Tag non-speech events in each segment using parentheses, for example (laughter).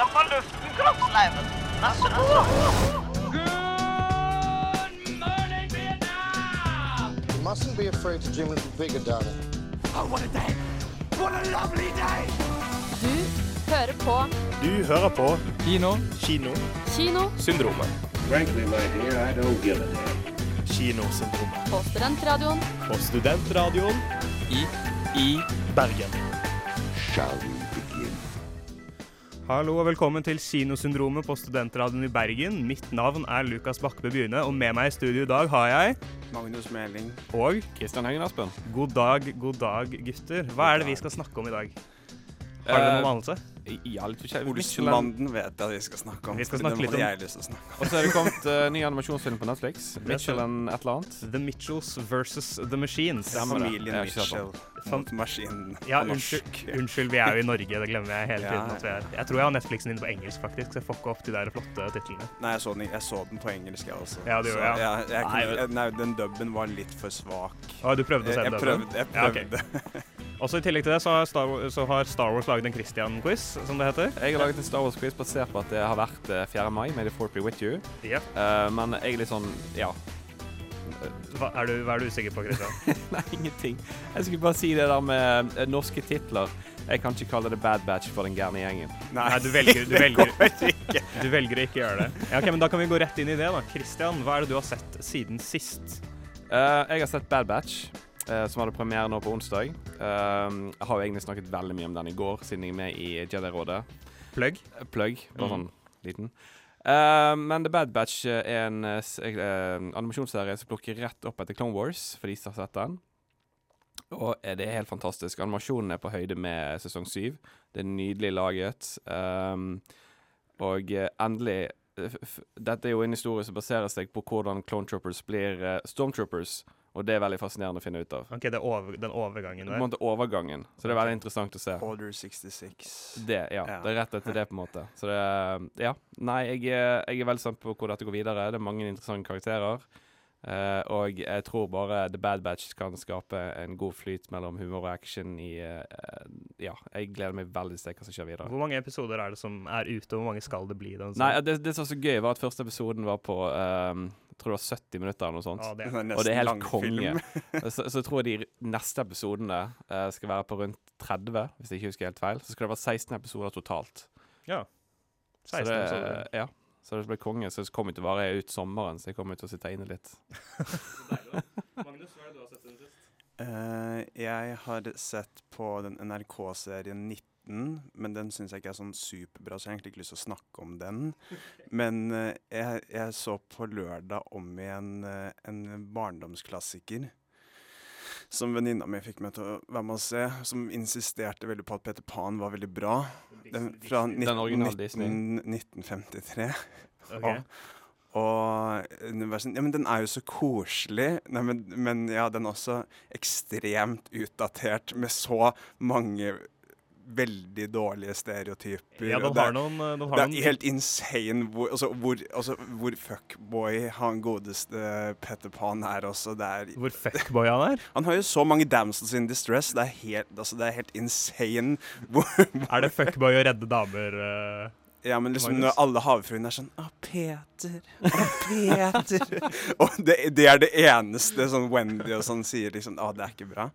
Er fra luften, kroppsleiven. Vær så god. You mustn't be afraid to dream a little bigger, darling. Du hører på Du hører på Kino. Kino. Kinosyndromet. Frankly, my dear, I don't give a damn. Kinosyndromet. på Studentradioen På Studentradioen I, I Bergen. Shall we? Hallo og velkommen til Kinosyndromet på Studentradioen i Bergen. Mitt navn er Lukas Bakkebø Byhne, og med meg i studio i dag har jeg Magnus Meling. og Kristian Hengen Aspen. God dag, god dag, gutter. Hva er det vi skal snakke om i dag? Har dere noen anelse? Ja, litt forskjellig. Olsenbanden vet jeg at vi skal snakke om. Vi skal snakke litt om- jeg lyst til å snakke om. Og så er det kommet uh, ny animasjonsfilm på Netflix. (laughs) Michelin et eller annet. The Mitchells versus The Machines. Det. Familien Mitchell mot maskinen Ja, unnskyld, unnskyld, vi er jo i Norge. Det glemmer jeg hele Ja, tiden. at vi er. Jeg tror jeg har Netflixen inne på engelsk, faktisk. Så jeg får ikke opp de der flotte titlene. Nei, jeg så, den, jeg så den på engelsk, jeg også. Ja, Så gjorde det, ja. jeg, jeg, jeg, nei, den dubben var litt for svak. Å, du prøvde å se den dubben? jeg prøvde. Jeg Ja, okay. prøvde. (laughs) Også I tillegg til det så har Star, Wars, så har Star Wars laget en Christian-quiz, som det heter. Jeg har laget en Star Wars-quiz basert på at det har vært eh, 4. mai, May the Fourth be with you. Yep. Uh, men jeg er litt sånn Ja. Hva er, du, hva er du usikker på, Christian? (laughs) Nei, ingenting. Jeg skulle bare si det der med eh, norske titler. Jeg kan ikke kalle det Bad Batch for den gærne gjengen. Nei, du velger, du, (laughs) velger, du velger å ikke gjøre det. Ja, ok, men Da kan vi gå rett inn i det. da. Christian, hva er det du har sett siden sist? Uh, jeg har sett Bad Batch, eh, som hadde premiere nå på onsdag. Uh, jeg har jo egentlig snakket veldig mye om den i går, siden jeg er med i Jedi-rådet. Plugg? Eh, Plugg, bare Mm. sånn liten. Uh, men The Bad Batch er en animasjonsserie som plukker rett opp etter Clone Wars, for de som har sett den. Og det er helt fantastisk. Animasjonen er på høyde med sesong syv. Det er nydelig laget. Um, og endelig Dette er jo en historie som baserer seg på hvordan Clone Troopers blir Stormtroopers. Og det er veldig fascinerende å finne ut av. Ok, det er over, den overgangen På en måte overgangen. Så det er veldig interessant å se. Order 66. Det, ja. Ja. Det er rett etter det, på en måte. Så det Ja. Nei, jeg, er- jeg er veldig spent på hvor dette går videre. Det er mange interessante karakterer. Eh, og jeg tror bare The Bad Batch kan skape en god flyt mellom humor og action i uh, Ja, jeg gleder meg veldig til å se hva som skjer videre. Hvor mange episoder er det som er ute, og hvor mange skal det bli? Den Nei, det, det som var så gøy, var at første episoden var på um, Jeg tror det var 70 minutter eller noe sånt. Ja, det. Er Og det er helt konge. (laughs) så, så tror jeg de neste episodene uh, skal være på rundt 30, hvis jeg ikke husker helt feil. Så skal det være 16 episoder totalt. ja. 16 episoder. ja. Så det blir konge. Så det kommer til å vare ut sommeren, så jeg kommer til å sitte inne litt. Magnus, (laughs) hva er det du har sett siden sist? Uh, jeg har sett på den NRK-serien 19, men den syns jeg ikke er sånn superbra, så jeg har egentlig ikke lyst til å snakke om den. (laughs) Men uh, jeg, jeg så på lørdag om igjen uh, en barndomsklassiker. Som venninna mi fikk meg til å være med å se, som insisterte veldig på at Peter Pan var veldig bra. Den fra Den 19, originale Disney. 1953. Ok. Og, og sånn, Ja, men den er jo så koselig. Nei, men, men ja, den er også ekstremt utdatert med så mange veldig dårlige stereotyper. Ja, de det, har er- noen, eh, har det er helt insane hvor, altså, hvor, altså, hvor fuckboy han godeste Petter Pan er også. Det er, Hvor fuckboy han er? han har jo så mange damsels in distress. Det er helt, altså, det er helt insane. Hvor, Er det fuckboy å redde damer? Uh? Ja, men liksom når alle havfruene er sånn Å, Peter. Å, Peter. (laughs) og det, det er det eneste sånn Wendy og sånn sier liksom Å, det er ikke bra.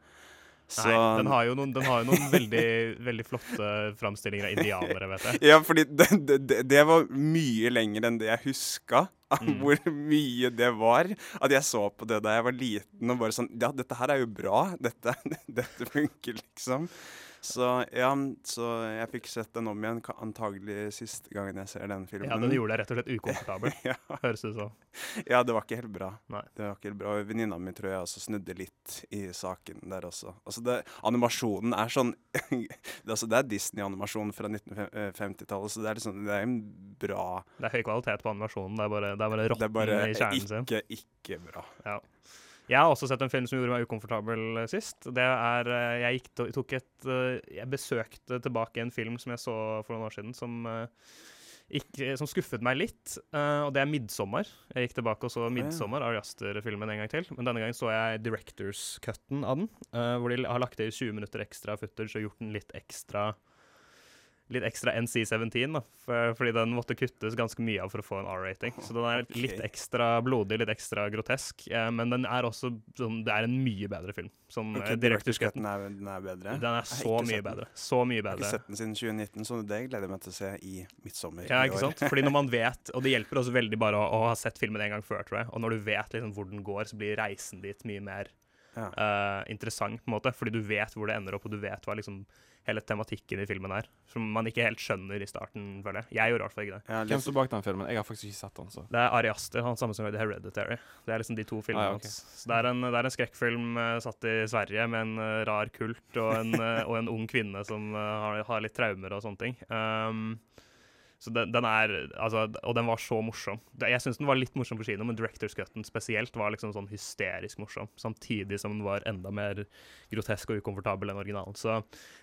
Så Nei, den har jo noen, den har jo noen veldig, veldig flotte framstillinger av indianere, vet jeg. Ja, fordi det, det, det- det var mye lenger enn det jeg huska. (laughs) Mm. Hvor mye det var. At jeg så på det da jeg var liten og bare sånn Ja, dette her er jo bra. Dette, (laughs) dette funker, liksom. Så ja, så jeg fikk sett den om igjen. Antagelig siste gangen jeg ser den filmen. Ja, Den gjorde deg rett og slett ukomfortabel, (laughs) ja. høres det ut som. Ja, det var ikke helt bra. Nei. Det var ikke helt bra. Venninna mi tror jeg også snudde litt i saken der også. Altså det, animasjonen er sånn (laughs) det, altså det er Disney-animasjon fra 1950-tallet, så det er liksom Det er en bra Det er høy kvalitet på animasjonen. Det er bare, det er bare Det er rotten bare i kjernen sin. ikke, ikke bra. Ja. Jeg har også sett en film som gjorde meg ukomfortabel eh, sist. Det er eh, Jeg gikk, to- tok et eh, Jeg besøkte tilbake en film som jeg så for noen år siden, som, ikke, som skuffet meg litt. og det er 'Midsommer'. Jeg gikk tilbake og så 'Midsommer' Ari Aster-filmen, en gang til. Men denne gangen så jeg directors-cutten av den, hvor de har lagt til 20 minutter ekstra footage og gjort den litt ekstra litt ekstra NC-17, da, for, fordi den måtte kuttes ganske mye av for å få en R-rating. Så den er litt ekstra blodig, litt ekstra grotesk, eh, men den er også sånn, Det er en mye bedre film. Som Ok, okay, Director's-cutten er, den er bedre. Den er så mye bedre. Så mye Jeg har ikke sett den siden 2019, så det gleder jeg meg til å se i midtsommer. Ja, ikke sant? Fordi når man (laughs) vet, og det hjelper også veldig bare å, å ha sett filmen en gang før, tror jeg, og når du vet liksom hvor den går, så blir reisen dit mye mer Ja. uh, interessant, på en måte, fordi du vet hvor det ender opp, og du vet hva liksom hele tematikken i filmen er, som man ikke helt skjønner i starten, føler jeg. Jeg gjorde i hvert fall ikke det. Ja, Hvem står bak den filmen? Jeg har faktisk ikke sett den, så. Det er Ari Aster, han samme som lagde Hereditary. Det er liksom de to filmene Ah, ja, okay. hans. Så det er en, det er en skrekkfilm uh, satt i Sverige med en uh, rar kult og en, og en ung kvinne som har, har litt traumer og sånne ting. Um, så den, den er Altså, og den var så morsom. Jeg syns den var litt morsom på kino, men Directors Cutten spesielt var liksom sånn hysterisk morsom. Samtidig som den var enda mer grotesk og ukomfortabel enn originalen. Så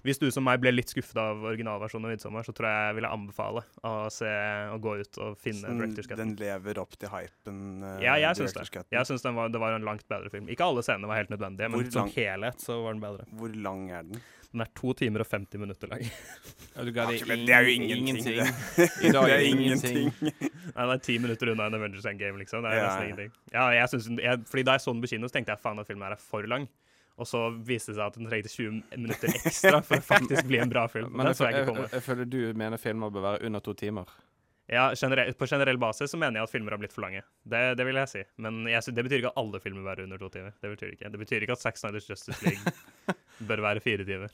hvis du som meg ble litt skuffet av originalversjonen av 'Midtsommer', så tror jeg jeg ville anbefale å se å gå ut og finne den, Directors Cutten. den lever opp til hypen. Uh, Ja, jeg syns det. Jeg syns den var, det var en langt bedre film. Ikke alle scenene var helt nødvendige, men som helhet så var den bedre. Hvor lang er den? Den er to timer og 50 minutter lang. Ja, Ja, men det er jo ingenting, det. (laughs) I dag Det er det ingenting. Nei, det er ti minutter unna en Avengers Endgame, liksom. Det er Ja, nesten ja. ingenting. Ja, jeg synes, jeg, fordi Da jeg så den på kino, så tenkte jeg faen at filmen her er for lang. Og så viste det seg at den trengte 20 minutter ekstra for å faktisk bli en bra film. Men Den jeg, så jeg jeg, jeg, føler du mener filmer bør være under to timer. Ja, generell, På generell basis så mener jeg at filmer har blitt for lange. Det, det vil jeg si. Men jeg, det betyr ikke at alle filmer bør være under to timer. Det betyr ikke Det betyr ikke at Zack Snyders Justice League (laughs) bør være fire timer.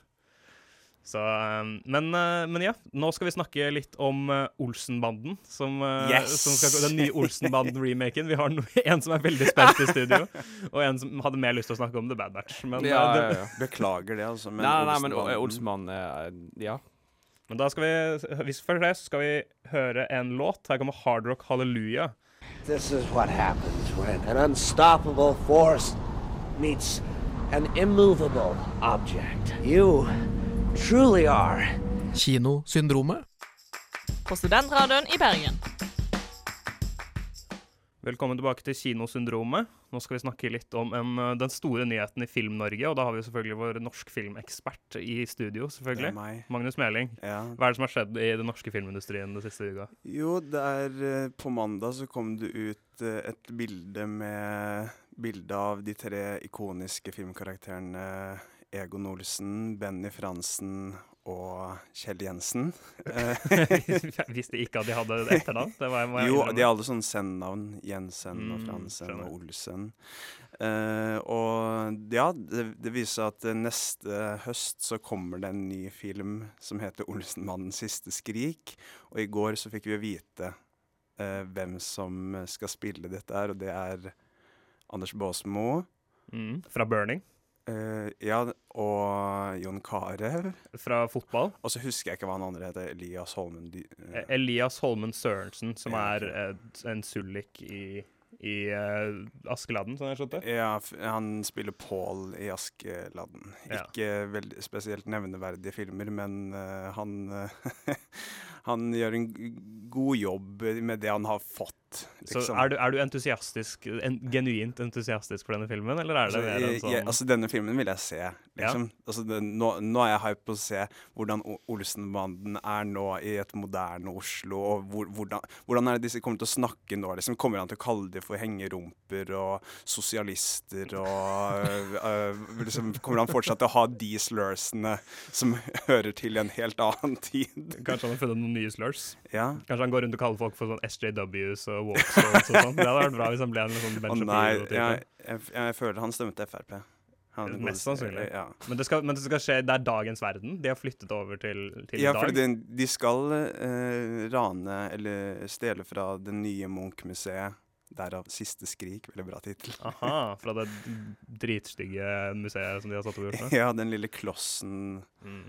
Så, um, men, uh, men ja, nå skal vi snakke litt om uh, Olsenbanden. Som, Yes! som skal, den nye Olsenbanden-remaken. Vi har no (laughs) en som er veldig spent i studio, (laughs) og en som hadde mer lyst til å snakke om The Bad Batch. Men, ja, det, ja, ja. Beklager det, altså. Men (laughs) nei, nei, men Olsenbanden- Ja. men da skal vi hvis Først det så skal vi høre en låt. Her kommer Hard Rock Hallelujah. This is what happens when an unstoppable force meets an immovable object. You truly are Kinosyndromet. På Studentradioen i Bergen. Velkommen tilbake til Kinosyndromet. Nå skal vi snakke litt om en, uh, den store nyheten i Film-Norge. Og da har vi selvfølgelig vår norsk filmekspert i studio, Det er meg. Magnus Meling. Ja. Hva er det som har skjedd i den norske filmindustrien den siste uka? Jo, det er eh, På mandag så kom det ut eh, et bilde med bilde av de tre ikoniske filmkarakterene Egon Olsen, Benny Fransen og Kjell Jensen. (laughs) Hvis de ikke hadde et etternavn. Det var, må jeg jo, de alle sånn send-navn. Jensen og Mm, Fransen mm, og Olsen. Uh, og ja, det, det viser seg at eh, neste høst så kommer det en ny film som heter 'Olsenmannens siste skrik'. Og i går så fikk vi vite uh, hvem som skal spille dette her, og det er Anders Baasmo. mm, Fra Burning. Eh, ja, og Jon Carew. Fra fotball. Og så husker jeg ikke hva han andre heter. Elias Holmen. Dy- Eh, Elias Holmen Sørensen, som Ja, er uh, en sullik i, i Askeladden, sånn jeg skjønte? Ja, han spiller Paul i Askeladden. Ja. Ikke veldig spesielt nevneverdige filmer, men han (laughs) Han gjør en god jobb med det han har fått. Så liksom. er du, er du entusiastisk, en, genuint entusiastisk for denne filmen, eller er det Altså, mer en sånn jeg, altså, denne filmen vil jeg se. Liksom. Altså, det, nå, nå er jeg hype på å se hvordan Olsenbanden er nå i et moderne Oslo. Og hvor, hvordan, hvordan er det disse kommer til å snakke nå? Liksom? Kommer han til å kalle dem for hengerumper og sosialister? Og øh, øh, liksom, Kommer han fortsatt til å ha de slursene som hører til en helt annen tid? Kanskje han har funnet noen nye slurs? Ja. Kanskje han går rundt og kaller folk for sånn SJWs og Walkstones og sånn? Det hadde vært bra hvis han ble en sånn Ben nei, Shapiro-type. jeg, jeg, jeg føler han stemte Frp. Han Mest sannsynlig. Ja. Men, det skal, men det skal skje Det er dagens verden? De har flyttet over til, til Ja, dag? for de skal eh, rane eller stjele fra det nye Munch-museet. Derav 'Siste skrik'. Veldig bra tittel. Aha, fra det dritstygge museet som de har satt opp? (laughs) Ja, den lille klossen. Mm.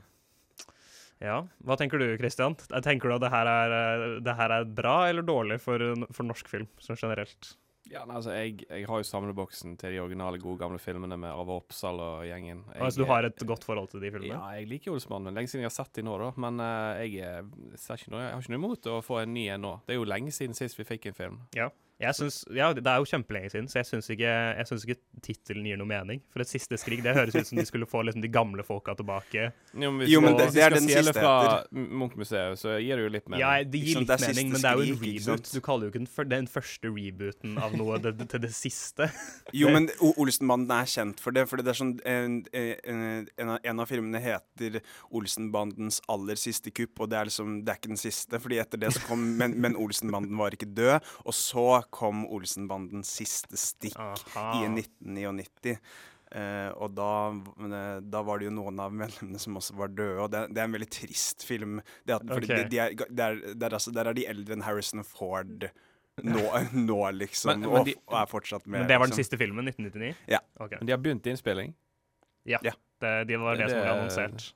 Ja, hva tenker du Christian? Tenker du at det her er, eh, det her er bra eller dårlig for, for norsk film sånn generelt? Ja, nei, altså, jeg, jeg har jo samleboksen til de originale, gode gamle filmene med Arve Oppsal og gjengen. Jeg, Altså, du har et godt forhold til de filmene? Ja, jeg liker Olsmannen. Lenge siden jeg har sett de nå, da. Men uh, jeg, jeg har ikke noe imot å få en ny en nå. Det er jo lenge siden sist vi fikk en film. Ja. Jeg synes, ja, Det er jo kjempelenge siden, så jeg syns ikke, jeg synes ikke tittelen gir noe mening. For et siste skrik det høres ut som de skulle få liksom, de gamle folka tilbake. Jo, men, hvis Jo, men det- det er den siste fra. Munch-museet, så gir det jo litt mening. Ja, det gir litt det mening, men det er jo en reboot. Du kaller jo ikke den, for, den første rebooten av noe det, det, til det siste. (laughs) Jo, men Olsenbanden er kjent for det. For det er sånn en, en, en, av, en av filmene heter 'Olsenbandens aller siste kupp', og det er liksom Det er ikke den siste, fordi etter det så kom Men, men Olsenbanden var ikke død. Og så kom Olsenbandens siste stikk Aha. i 1999. Uh, og da, eh, da var det jo noen av medlemmene som også var døde. Og det, det er en veldig trist film. Det at, fordi Ok. de, de er, der, der, er, altså, der er de eldre enn Harrison Ford nå, (laughs) nå liksom. Men- men og, de- og er fortsatt med. Men det var den liksom. siste filmen, 1999? Ja. Okay. Men de har begynt innspilling. Ja. Ja. Det, de var det, som ble annonsert.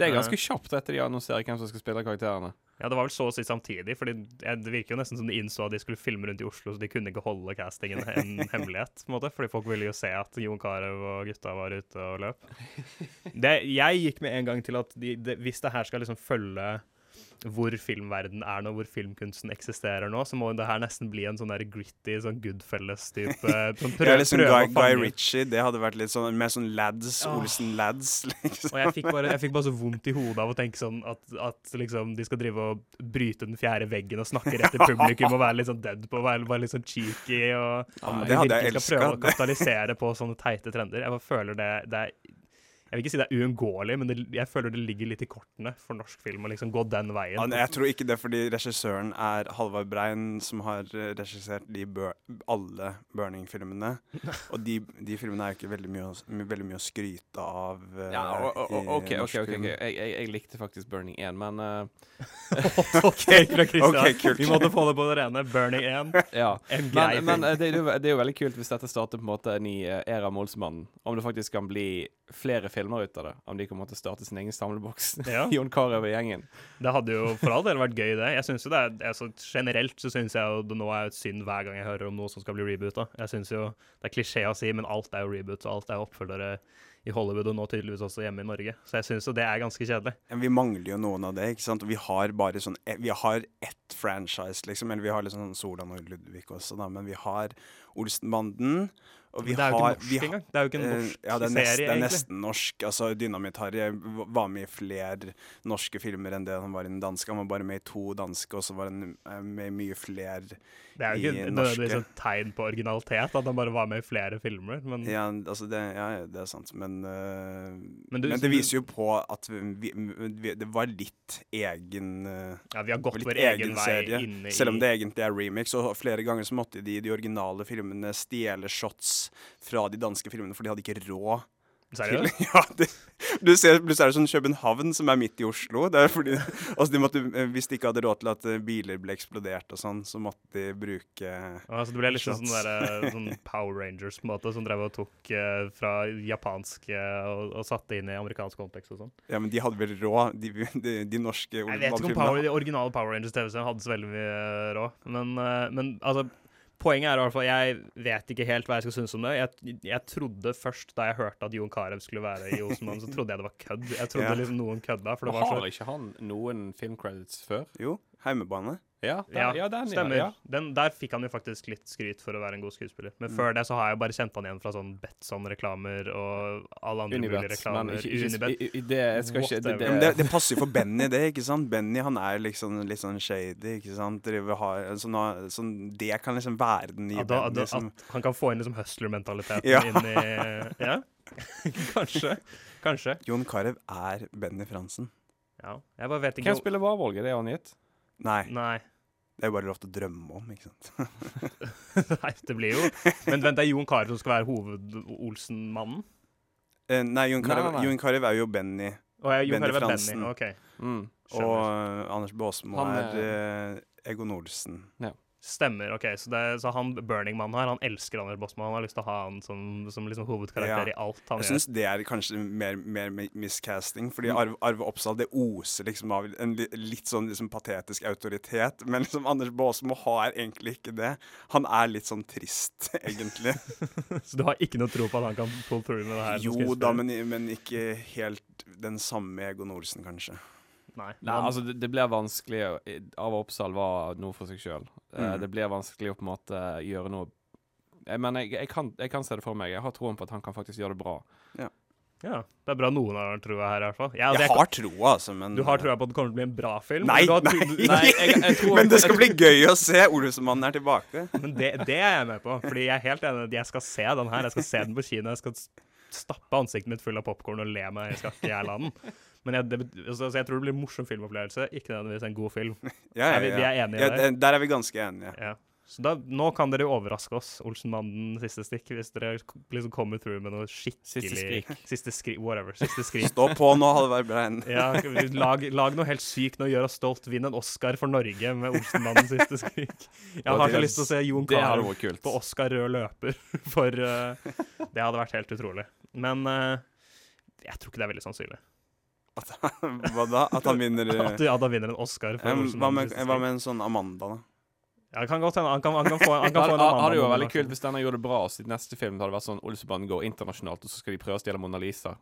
Det er ganske kjapt etter de annonserer hvem som skal spille karakterene. Ja, det var vel så å si samtidig, for det virker jo nesten som de innså at de skulle filme rundt i Oslo, så de kunne ikke holde castingen (laughs) en hemmelighet, på en måte, fordi folk ville jo se at Jon Carew og gutta var ute og løp. (laughs) Det, jeg gikk med en gang til at de, det, hvis det her skal liksom følge hvor filmverden er nå, hvor filmkunsten eksisterer nå, så må det her nesten bli en sånn der gritty, sånn Goodfellas-type (laughs) sånn Ja, liksom Guy, Guy Ritchie, det hadde vært litt sånn mer sånn lads, oh. Olsen-lads, (laughs) liksom. Og jeg fikk, bare, jeg fikk bare så vondt i hodet av å tenke sånn at, at liksom de skal drive og bryte den fjerde veggen og snakke rett til publikum og være litt sånn dead på, være, være litt sånn cheeky og Ja, det hadde jeg elska. prøve å kapitalisere på sånne teite trender. Jeg bare føler det, det er Jeg vil ikke si det er uunngåelig, men det, jeg føler det ligger litt i kortene for norsk film å liksom gå den veien. Ja, jeg tror ikke det, fordi regissøren er Halvard Brein, som har eh, regissert de bør, alle Burning-filmene. (laughs) Og de, de filmene er jo ikke veldig mye, veldig mye å skryte av. uh, Ja, og, og, i og, OK, norsk ok, ok, film. Jeg, jeg, jeg likte faktisk Burning 1, men uh... (laughs) OK, fra (laughs) Christian. okay. Vi måtte få det på det rene. Burning 1. Ja. En grei Men, men det, det er jo veldig kult hvis dette starter på en måte en ny eh, æra Molsmannen. Om det faktisk kan bli flere filmer ut av det. Om de kan måtte starte sin egen samleboks. (laughs) Ja. Jon Carew og gjengen. Det hadde jo for all del vært gøy, det. Jeg synes jo det er, altså, Generelt så syns jeg jo det nå er et synd hver gang jeg hører om noe som skal bli reboota. Jeg synes jo Det er klisjé å si, men alt er jo reboot, og alt er jo oppfølgere i Hollywood, og nå tydeligvis også hjemme i Norge. Så jeg syns jo det er ganske kjedelig. Men Vi mangler jo noen av det. ikke sant? Vi har bare sånn eh, Vi har ett franchise, liksom. Eller vi har litt sånn Solan og Ludvig også, da. Men vi har Olsenbanden. Det er jo har, ikke norsk engang. Det er jo ikke en Eh, uh, ja, det er, serie, det er nesten norsk. Altså, Dynamitt-Harry var med i flere norske filmer enn det han var i den danske. Han var bare med i to danske, og så var han eh, med i mye flere Det er jo i ikke norske. nødvendigvis et tegn på originalitet at han bare var med i flere filmer, men Ja, altså det, ja, det er sant, men, uh, Men du- men det viser jo på at vi, vi, det var litt egen uh, ja, vi har gått vår egen vei serie, inne i Selv om det egentlig er remix, og flere ganger så måtte de i de originale filmene stjele shots fra de danske filmene, for de hadde ikke råd. Seriøst? (laughs) Ja, det, du ser, plutselig er det sånn København som er midt i Oslo. Det er fordi, altså de måtte, eh, hvis de ikke hadde råd til at eh, biler ble eksplodert og sånn, så måtte de bruke Altså, det ble litt sånn, shots. sånn, der, (laughs) sånn Power Rangers på en måte, som drev og tok eh, fra japansk eh, og, og satte inn i amerikansk kontekst og sånn. Ja, men de hadde vel råd, de, de, de norske Jeg vet ikke om Power, de originale Power Rangers TV-serien hadde så veldig mye råd, men, eh, men altså Poenget er i hvert fall, jeg vet ikke helt hva jeg skal synes om det. Jeg, jeg trodde først da jeg hørte at Jon Carew skulle være i Olsenmannen, så trodde jeg det var kødd. Jeg trodde Ja. liksom noen kødda. For det var så har ikke han noen filmcredits før? Jo, Heimebane. Ja, Ja, der, ja, den, stemmer. Ja. Den, der fikk han jo faktisk litt skryt for å være en god skuespiller. Men Mm. før det så har jeg bare kjent han igjen fra sånn Betson-reklamer og alle andre mulige reklamer. Men ikke, ikke, Unibet. i, i, det jeg skal ikke det, det, det, det passer jo for Benny, det. ikke sant? Benny han er liksom litt sånn shady. ikke sant? Har, sånn, sånn, det kan liksom være den nye Ja, da, Benny. da, som, at han kan få inn liksom hustler-mentaliteten Ja. inn i (laughs) Ja, (laughs) kanskje. Kanskje. Jon Carew er Benny Fransen. Ja. Jeg bare vet ikke Hvem spiller det Er han gitt? Nei, Nei. Det er jo bare lov til å drømme om, ikke sant. (laughs) Nei, det blir jo Men vent, det er Jon Carew som skal være hoved-Olsen-mannen? Eh, nei, Jon Carew er jo Benny, Oh, ja, Benny Fransen. Benny. OK. Mm. og eh, Anders Baasmo er er- eh, Egon Olsen. Stemmer. ok, Så, det, så han Burning Man her, han elsker Anders Bossmann. Han har lyst til å ha han som, som liksom hovedkarakter Ja. i alt han Jeg gjør. syns det er kanskje mer, mer miscasting, fordi Mm. Arve, Arve Oppsal det oser liksom av en litt sånn liksom patetisk autoritet, men liksom Anders Baasmo har egentlig ikke det. Han er litt sånn trist, (laughs) egentlig. (laughs) Så du har ikke noe tro på at han kan pull through med det her? jo da, men, men ikke helt den samme Egon Olsen, kanskje. Nei. Nei, altså det, det blir vanskelig Av Oppsal var noe for seg sjøl. Mm. Det blir vanskelig å på en måte gjøre noe jeg, Men jeg, jeg, kan, jeg kan se det for meg. Jeg har troen på at han kan faktisk gjøre det bra. ja, det er bra noen har troa her, i hvert fall. Ja, altså, Jeg har troa, altså, men Du har troa på at det kommer til å bli en bra film? Nei, har nei. Nei, jeg- jeg (laughs) tror- Men det skal bli gøy å se Olsenmannen er tilbake. (laughs) Men det, det er jeg med på. Fordi jeg er helt enig jeg skal se den her. Jeg skal se den på kino. Jeg skal stappe ansiktet mitt full av popkorn og le meg i skakke i den. Men jeg, det, altså, så jeg tror det blir en morsom filmopplevelse, ikke nødvendigvis en god film. (laughs) Ja, ja, Er vi, vi er enige Ja, der. der er vi ganske enige. Ja. Så da, nå kan dere overraske oss, Olsenmannen siste stikk, hvis dere liksom kommer through med noe skikkelig Siste skrik. (laughs) Siste skrik. Whatever. Siste skrik. Stå på nå, Halvard Brein. Ja, lag, lag noe helt sykt nå, gjør oss stolt. Vinn en Oscar for Norge med Olsenmannen siste skrik. Jeg har ikke så lyst til å se Jon Carew på Oscar rød løper, (laughs) for uh, det hadde vært helt utrolig. Men uh, jeg tror ikke det er veldig sannsynlig. Hva da? At han vinner (laughs) At ja, da vinner en Oscar for Em, Hva med, hva med en sånn Amanda, da? Ja, det kan godt hende. Han kan, han kan få, han kan få en hadde hadde jo vært veldig kult hvis denne gjorde det bra. Og sitt neste film hadde vært sånn Olsebanen går internasjonalt, og så skal de prøve å stjele Mona Lisa.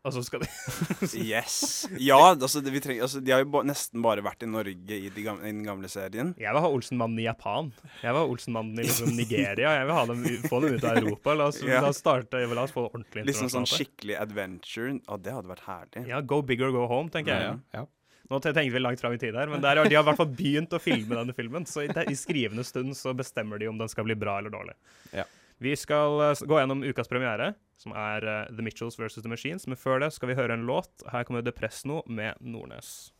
Og så skal de (laughs) Yes. Ja, altså, det, vi trenger, altså de har jo ba, nesten bare vært i Norge i, de gamle, i den gamle serien. Jeg vil ha Olsenmannen i Japan. Jeg vil ha Olsenmannen i liksom Nigeria. Jeg vil ha dem, få dem ut av Europa. La oss, Ja. la oss starte, la oss få det ordentlig Liksom sånn skikkelig adventure. Å, det hadde vært herlig. Ja, go big or go home, tenker jeg. Ja. Nå tenkte vi langt fram i tid her, men der, de har i hvert fall begynt å filme denne filmen. Så i, i skrivende stund så bestemmer de om den skal bli bra eller dårlig. Ja. Vi skal eh, gå gjennom ukas premiere, som er eh, The Mitchells versus The Machines. Men før det skal vi høre en låt. Her kommer Depresno med Nordnes.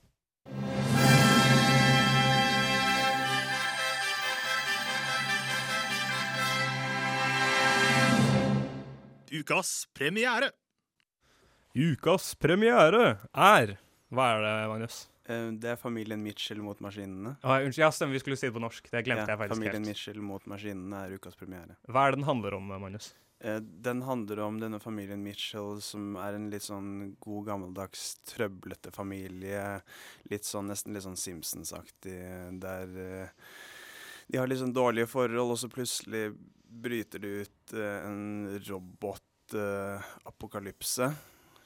Ukas premiere. Ukas premiere er Hva er det, Magnus? Eh, Det er familien Mitchell mot maskinene. Ah, unnskyld, ja, stemmer, vi skulle si det på norsk. Det glemte Ja, jeg faktisk familien helt. Mitchell mot maskinene er ukas premiere. Hva er det den handler om, Magnus? Eh, Den handler om denne familien Mitchell, som er en litt sånn god, gammeldags, trøblete familie. Litt sånn, nesten litt sånn Simpsons-aktig, der eh, de har litt sånn dårlige forhold, og så plutselig bryter det ut en en robotapokalypse.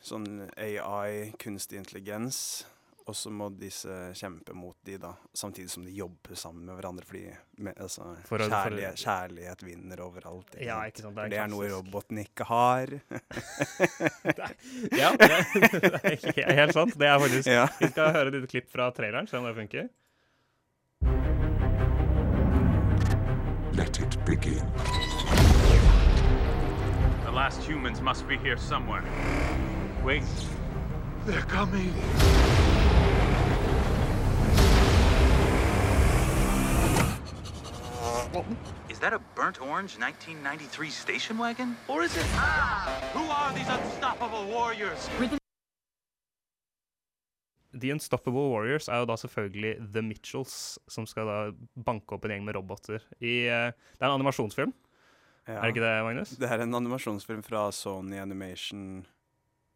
sånn AI, kunstig intelligens. Og så må disse kjempe mot de, da. Samtidig som de jobber sammen med hverandre, fordi med, altså, For å- for kjærlighet, kjærlighet vinner overalt. ikke Ja, sant? ikke sant, For det det er er noe roboten ikke har. (laughs) (laughs) Ja, det, (laughs) det er helt sant. Det er faktisk Ja. Vi skal høre et lite klipp fra traileren, se om det funker. Let it begin. The last humans must be here somewhere. Wait. They're coming. Is that a burnt orange 1993 station wagon? Or is it. Ah! Who are these unstoppable warriors? The Unstoppable Warriors er jo da selvfølgelig The Mitchells, som skal da banke opp en gjeng med roboter. I, eh, det er en animasjonsfilm. Ja. Er det ikke det, Magnus? Det er en animasjonsfilm fra Sony Animation.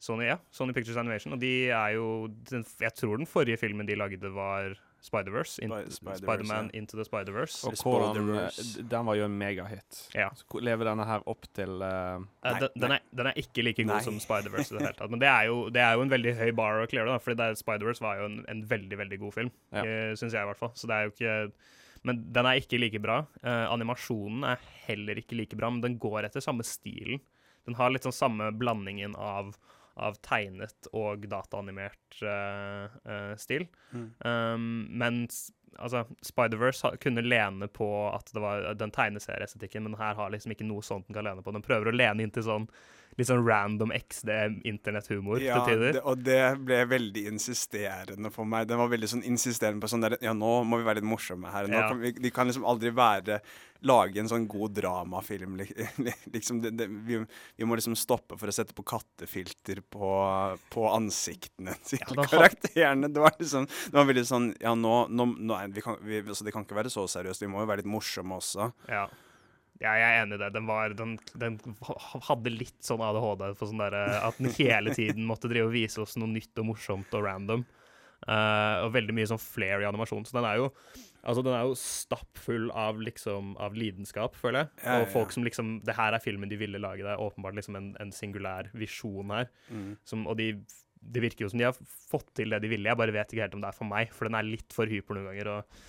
Sony, ja. Sony Pictures Animation. Og de er jo den, Jeg tror den forrige filmen de lagde, var Spider-Verse. In, Spi- Spider-Verse, Spider-Man ja. Into the Spider-Verse. Og hvordan eh, Den var jo en megahit. Ja. Så lever denne her opp til uh, nei, den, den, er, den er ikke like god Nei. som Spider-Verse i det hele tatt. Men det er, jo, det er jo en veldig høy bar å klare, da. Fordi Spider-Verse var jo en, en veldig, veldig god film. Ja. Uh, Syns jeg, i hvert fall. Så det er jo ikke Men den er ikke like bra. Uh, animasjonen er heller ikke like bra, men den går etter samme stilen. Den har litt sånn samme blandingen av, av tegnet og dataanimert uh, uh, stil. Mm. Um, mens altså, Spider-Verse kunne lene på at det var den tegneserieestetikken, men her har liksom ikke noe sånt den kan lene på. Den prøver å lene inn til sånn litt sånn random XD-internetthumor Ja, til tider. Ja, og det ble veldig insisterende for meg. Den var veldig sånn insisterende på sånn der Ja, nå må vi være litt morsomme her. Nå Ja. kan vi, de kan liksom aldri være Lage en sånn god dramafilm. (laughs) liksom det, det, vi, vi må liksom stoppe for å sette på kattefilter på, på ansiktene til Ja, karakterene. Det var liksom Det var veldig sånn Ja, nå, nå, nå vi kan, vi, altså, Det kan ikke være så seriøst. Vi må jo være litt morsomme også. Ja. ja, jeg er enig i det. Den, var, den, den hadde litt sånn ADHD for sånn der, At den hele tiden måtte drive og vise oss noe nytt og morsomt og random. Uh, og veldig mye sånn flair i animasjonen. Så den er jo Altså, den er jo stappfull av liksom Av lidenskap, føler jeg. Ja, ja, Og folk som liksom Det her er filmen de ville lage. Det er åpenbart liksom en, en singulær visjon her. Mm. Som, og de det virker jo som de har fått til det de ville. Jeg bare vet ikke helt om det er for meg, for den er litt for hyper noen ganger. og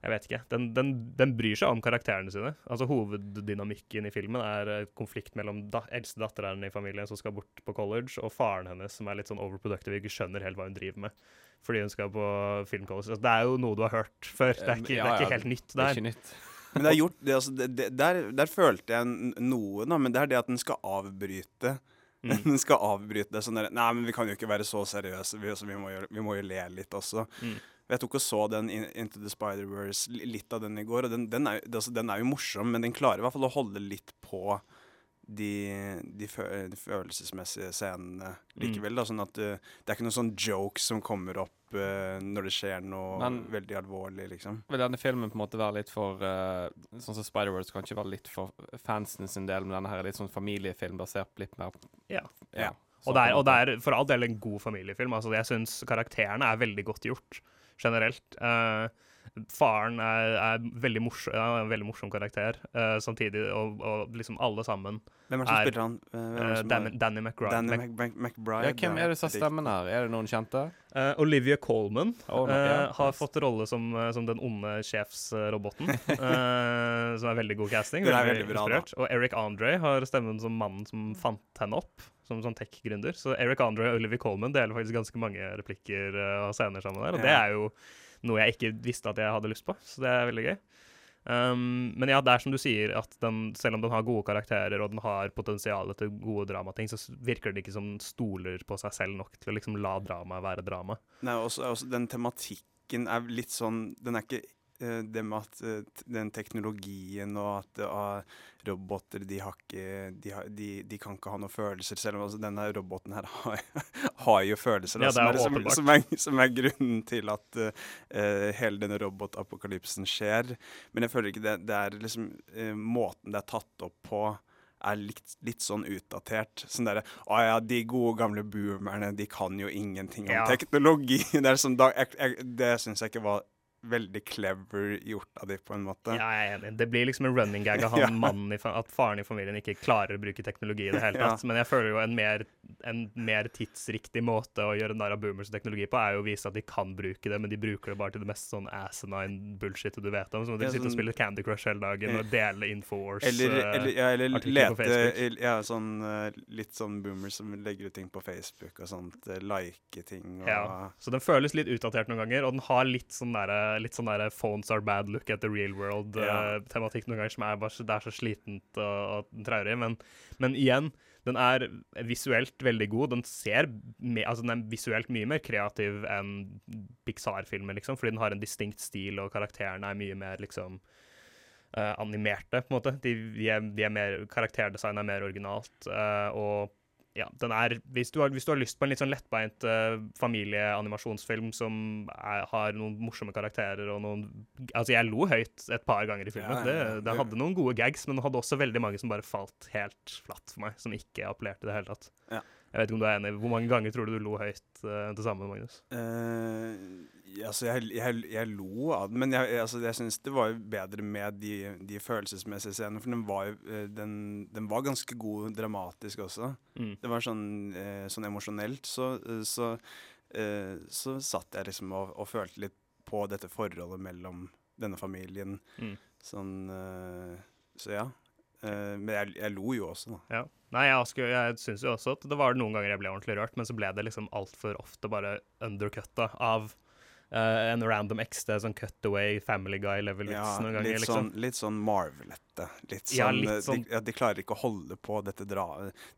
jeg vet ikke. Den, den, den bryr seg om karakterene sine. Altså Hoveddynamikken i filmen er eh, konflikt mellom da, eldste datteren i familien som skal bort på college, og faren hennes som er litt sånn overproductive og ikke skjønner helt hva hun driver med. Fordi hun skal på filmcollege. Altså, det er jo noe du har hørt før. Det er ikke, Ja, det er ikke helt nytt. det er der. ikke nytt. (laughs) Men det er gjort det, altså, det, det, der, der følte jeg noe, da. Men det er det at den skal avbryte. Mm. (laughs) Den skal avbryte det sånn der Nei, men vi kan jo ikke være så seriøse. Vi, altså, vi, må, jo, vi må jo le litt også. Mm. Jeg tok og så den Into the Spider-Verse, litt av den i går, og den, den, er, altså, den er jo morsom, men den klarer i hvert fall å holde litt på de, de, fø, de følelsesmessige scenene likevel. Da, sånn at uh, det er ikke noen sånn jokes som kommer opp uh, når det skjer noe Men- veldig alvorlig, liksom. Vil denne filmen på en måte være litt for uh, Sånn som Spider-Wars ikke være litt for fansen sin del, men denne her er litt sånn familiefilm basert litt mer Ja. ja. Og det, er, og det er for all del en god familiefilm. Altså, jeg syns karakterene er veldig godt gjort, generelt. Eh, faren er, er veldig morsom, ja, en veldig morsom karakter, Uh, samtidig, og, og liksom alle sammen Hvem er det som spiller han? Hvem det eh, Danny, Danny McBride. Danny Mac- Mac Mac McBride. ja, Hvem er det som stemmen her? Er det noen kjente? Uh, Olivia Colman Oh, no, ja. har fått rolle som, som den onde sjefsroboten. (laughs) eh, som er veldig god casting. Er veldig bra, da. inspirert. Og Eric Andre har stemmen som mannen som fant henne opp, som sånn tech-gründer. Så Eric Andre og Olivia Colman deler faktisk ganske mange replikker og scener sammen der. Og det er jo noe jeg ikke visste at jeg hadde lyst på, så det er veldig gøy. Um, men ja, det er som du sier, at den, selv om den har gode karakterer og den har potensial til gode dramating, så virker det ikke som den stoler på seg selv nok til å liksom la dramaet være drama. Nei, også, også den tematikken er litt sånn Den er ikke det med at eh, den teknologien og at uh, roboter de, har ikke, de, har, de, de kan ikke ha noen følelser, selv om altså, denne roboten her har, (laughs) har jo følelser. Ja, da, som, er som, som, er, som er grunnen til at uh, hele denne robotapokalypsen skjer. Men jeg føler ikke det, det er liksom uh, Måten det er tatt opp på er litt, litt sånn utdatert. Sånn derre Å ja, de gode gamle boomerne, de kan jo ingenting om Ja. teknologi. (laughs) Det er sånn, da, jeg, jeg, det syns jeg ikke var veldig clever gjort av de, på en måte. Ja, jeg er enig. Det blir liksom en running gag av (laughs) han Ja. at faren i familien ikke klarer å bruke teknologi i det hele Ja. tatt. Men jeg føler jo en mer, en mer tidsriktig måte å gjøre narr av boomers teknologi på, er jo å vise at de kan bruke det, men de bruker det bare til det mest sånn asinine bullshit du vet om. Som at de Ja, sitter og spiller spille Candy Crush hele dagen og dele Infowars. Eller, eh, eller, ja, eller artikler på Facebook. ja, sånn, eh, Litt sånn boomers som legger ut ting på Facebook og sånt. eh, Like ting og Ja, så den føles litt utdatert noen ganger, og den har litt sånn derre litt sånn der phones are bad look at the real world-tematikk noen ganger, som er bare det er så slitent og, og traurig. Men, men igjen, den er visuelt veldig god. Den ser me, altså den er visuelt mye mer kreativ enn Pixar-filmer, liksom, fordi den har en distinkt stil, og karakterene er mye mer liksom uh, animerte, på en måte. De, de, er, de er mer, karakterdesign er mer originalt. Uh, og ja, den er, hvis du, har, hvis du har lyst på en litt sånn lettbeint uh, familieanimasjonsfilm som er, har noen morsomme karakterer og noen Altså, jeg lo høyt et par ganger i filmen. Ja, ja, det, ja. det hadde noen gode gags, men det hadde også veldig mange som bare falt helt flatt for meg. Som ikke appellerte i det hele tatt. Ja. Jeg vet ikke om du er enig. Hvor mange ganger tror du du lo høyt uh, til sammen, Magnus? Uh, altså, jeg, jeg, jeg lo av den, men jeg, altså, jeg syns det var bedre med de, de følelsesmessige scenene. For den var, eh, den, den var ganske god dramatisk også. Mm. Det var sånn, uh, sånn emosjonelt. Så, så, så satt jeg liksom og, og følte litt på dette forholdet mellom denne familien. Mm. Sånn Så ja. Eh, men jeg, jeg lo jo også, da. Ja. Nei, jeg, skulle- jeg syns jo også at det var noen ganger jeg ble ordentlig rørt, men så ble det liksom altfor ofte bare undercutta av uh, en random XD, sånn cutaway, Family Guy-level-vits Ja, noen ganger, litt, liksom. sånn, litt sånn Marvelette. Litt sånn, Ja, litt eh, sånn- De, ja, de klarer ikke å holde på dette dra,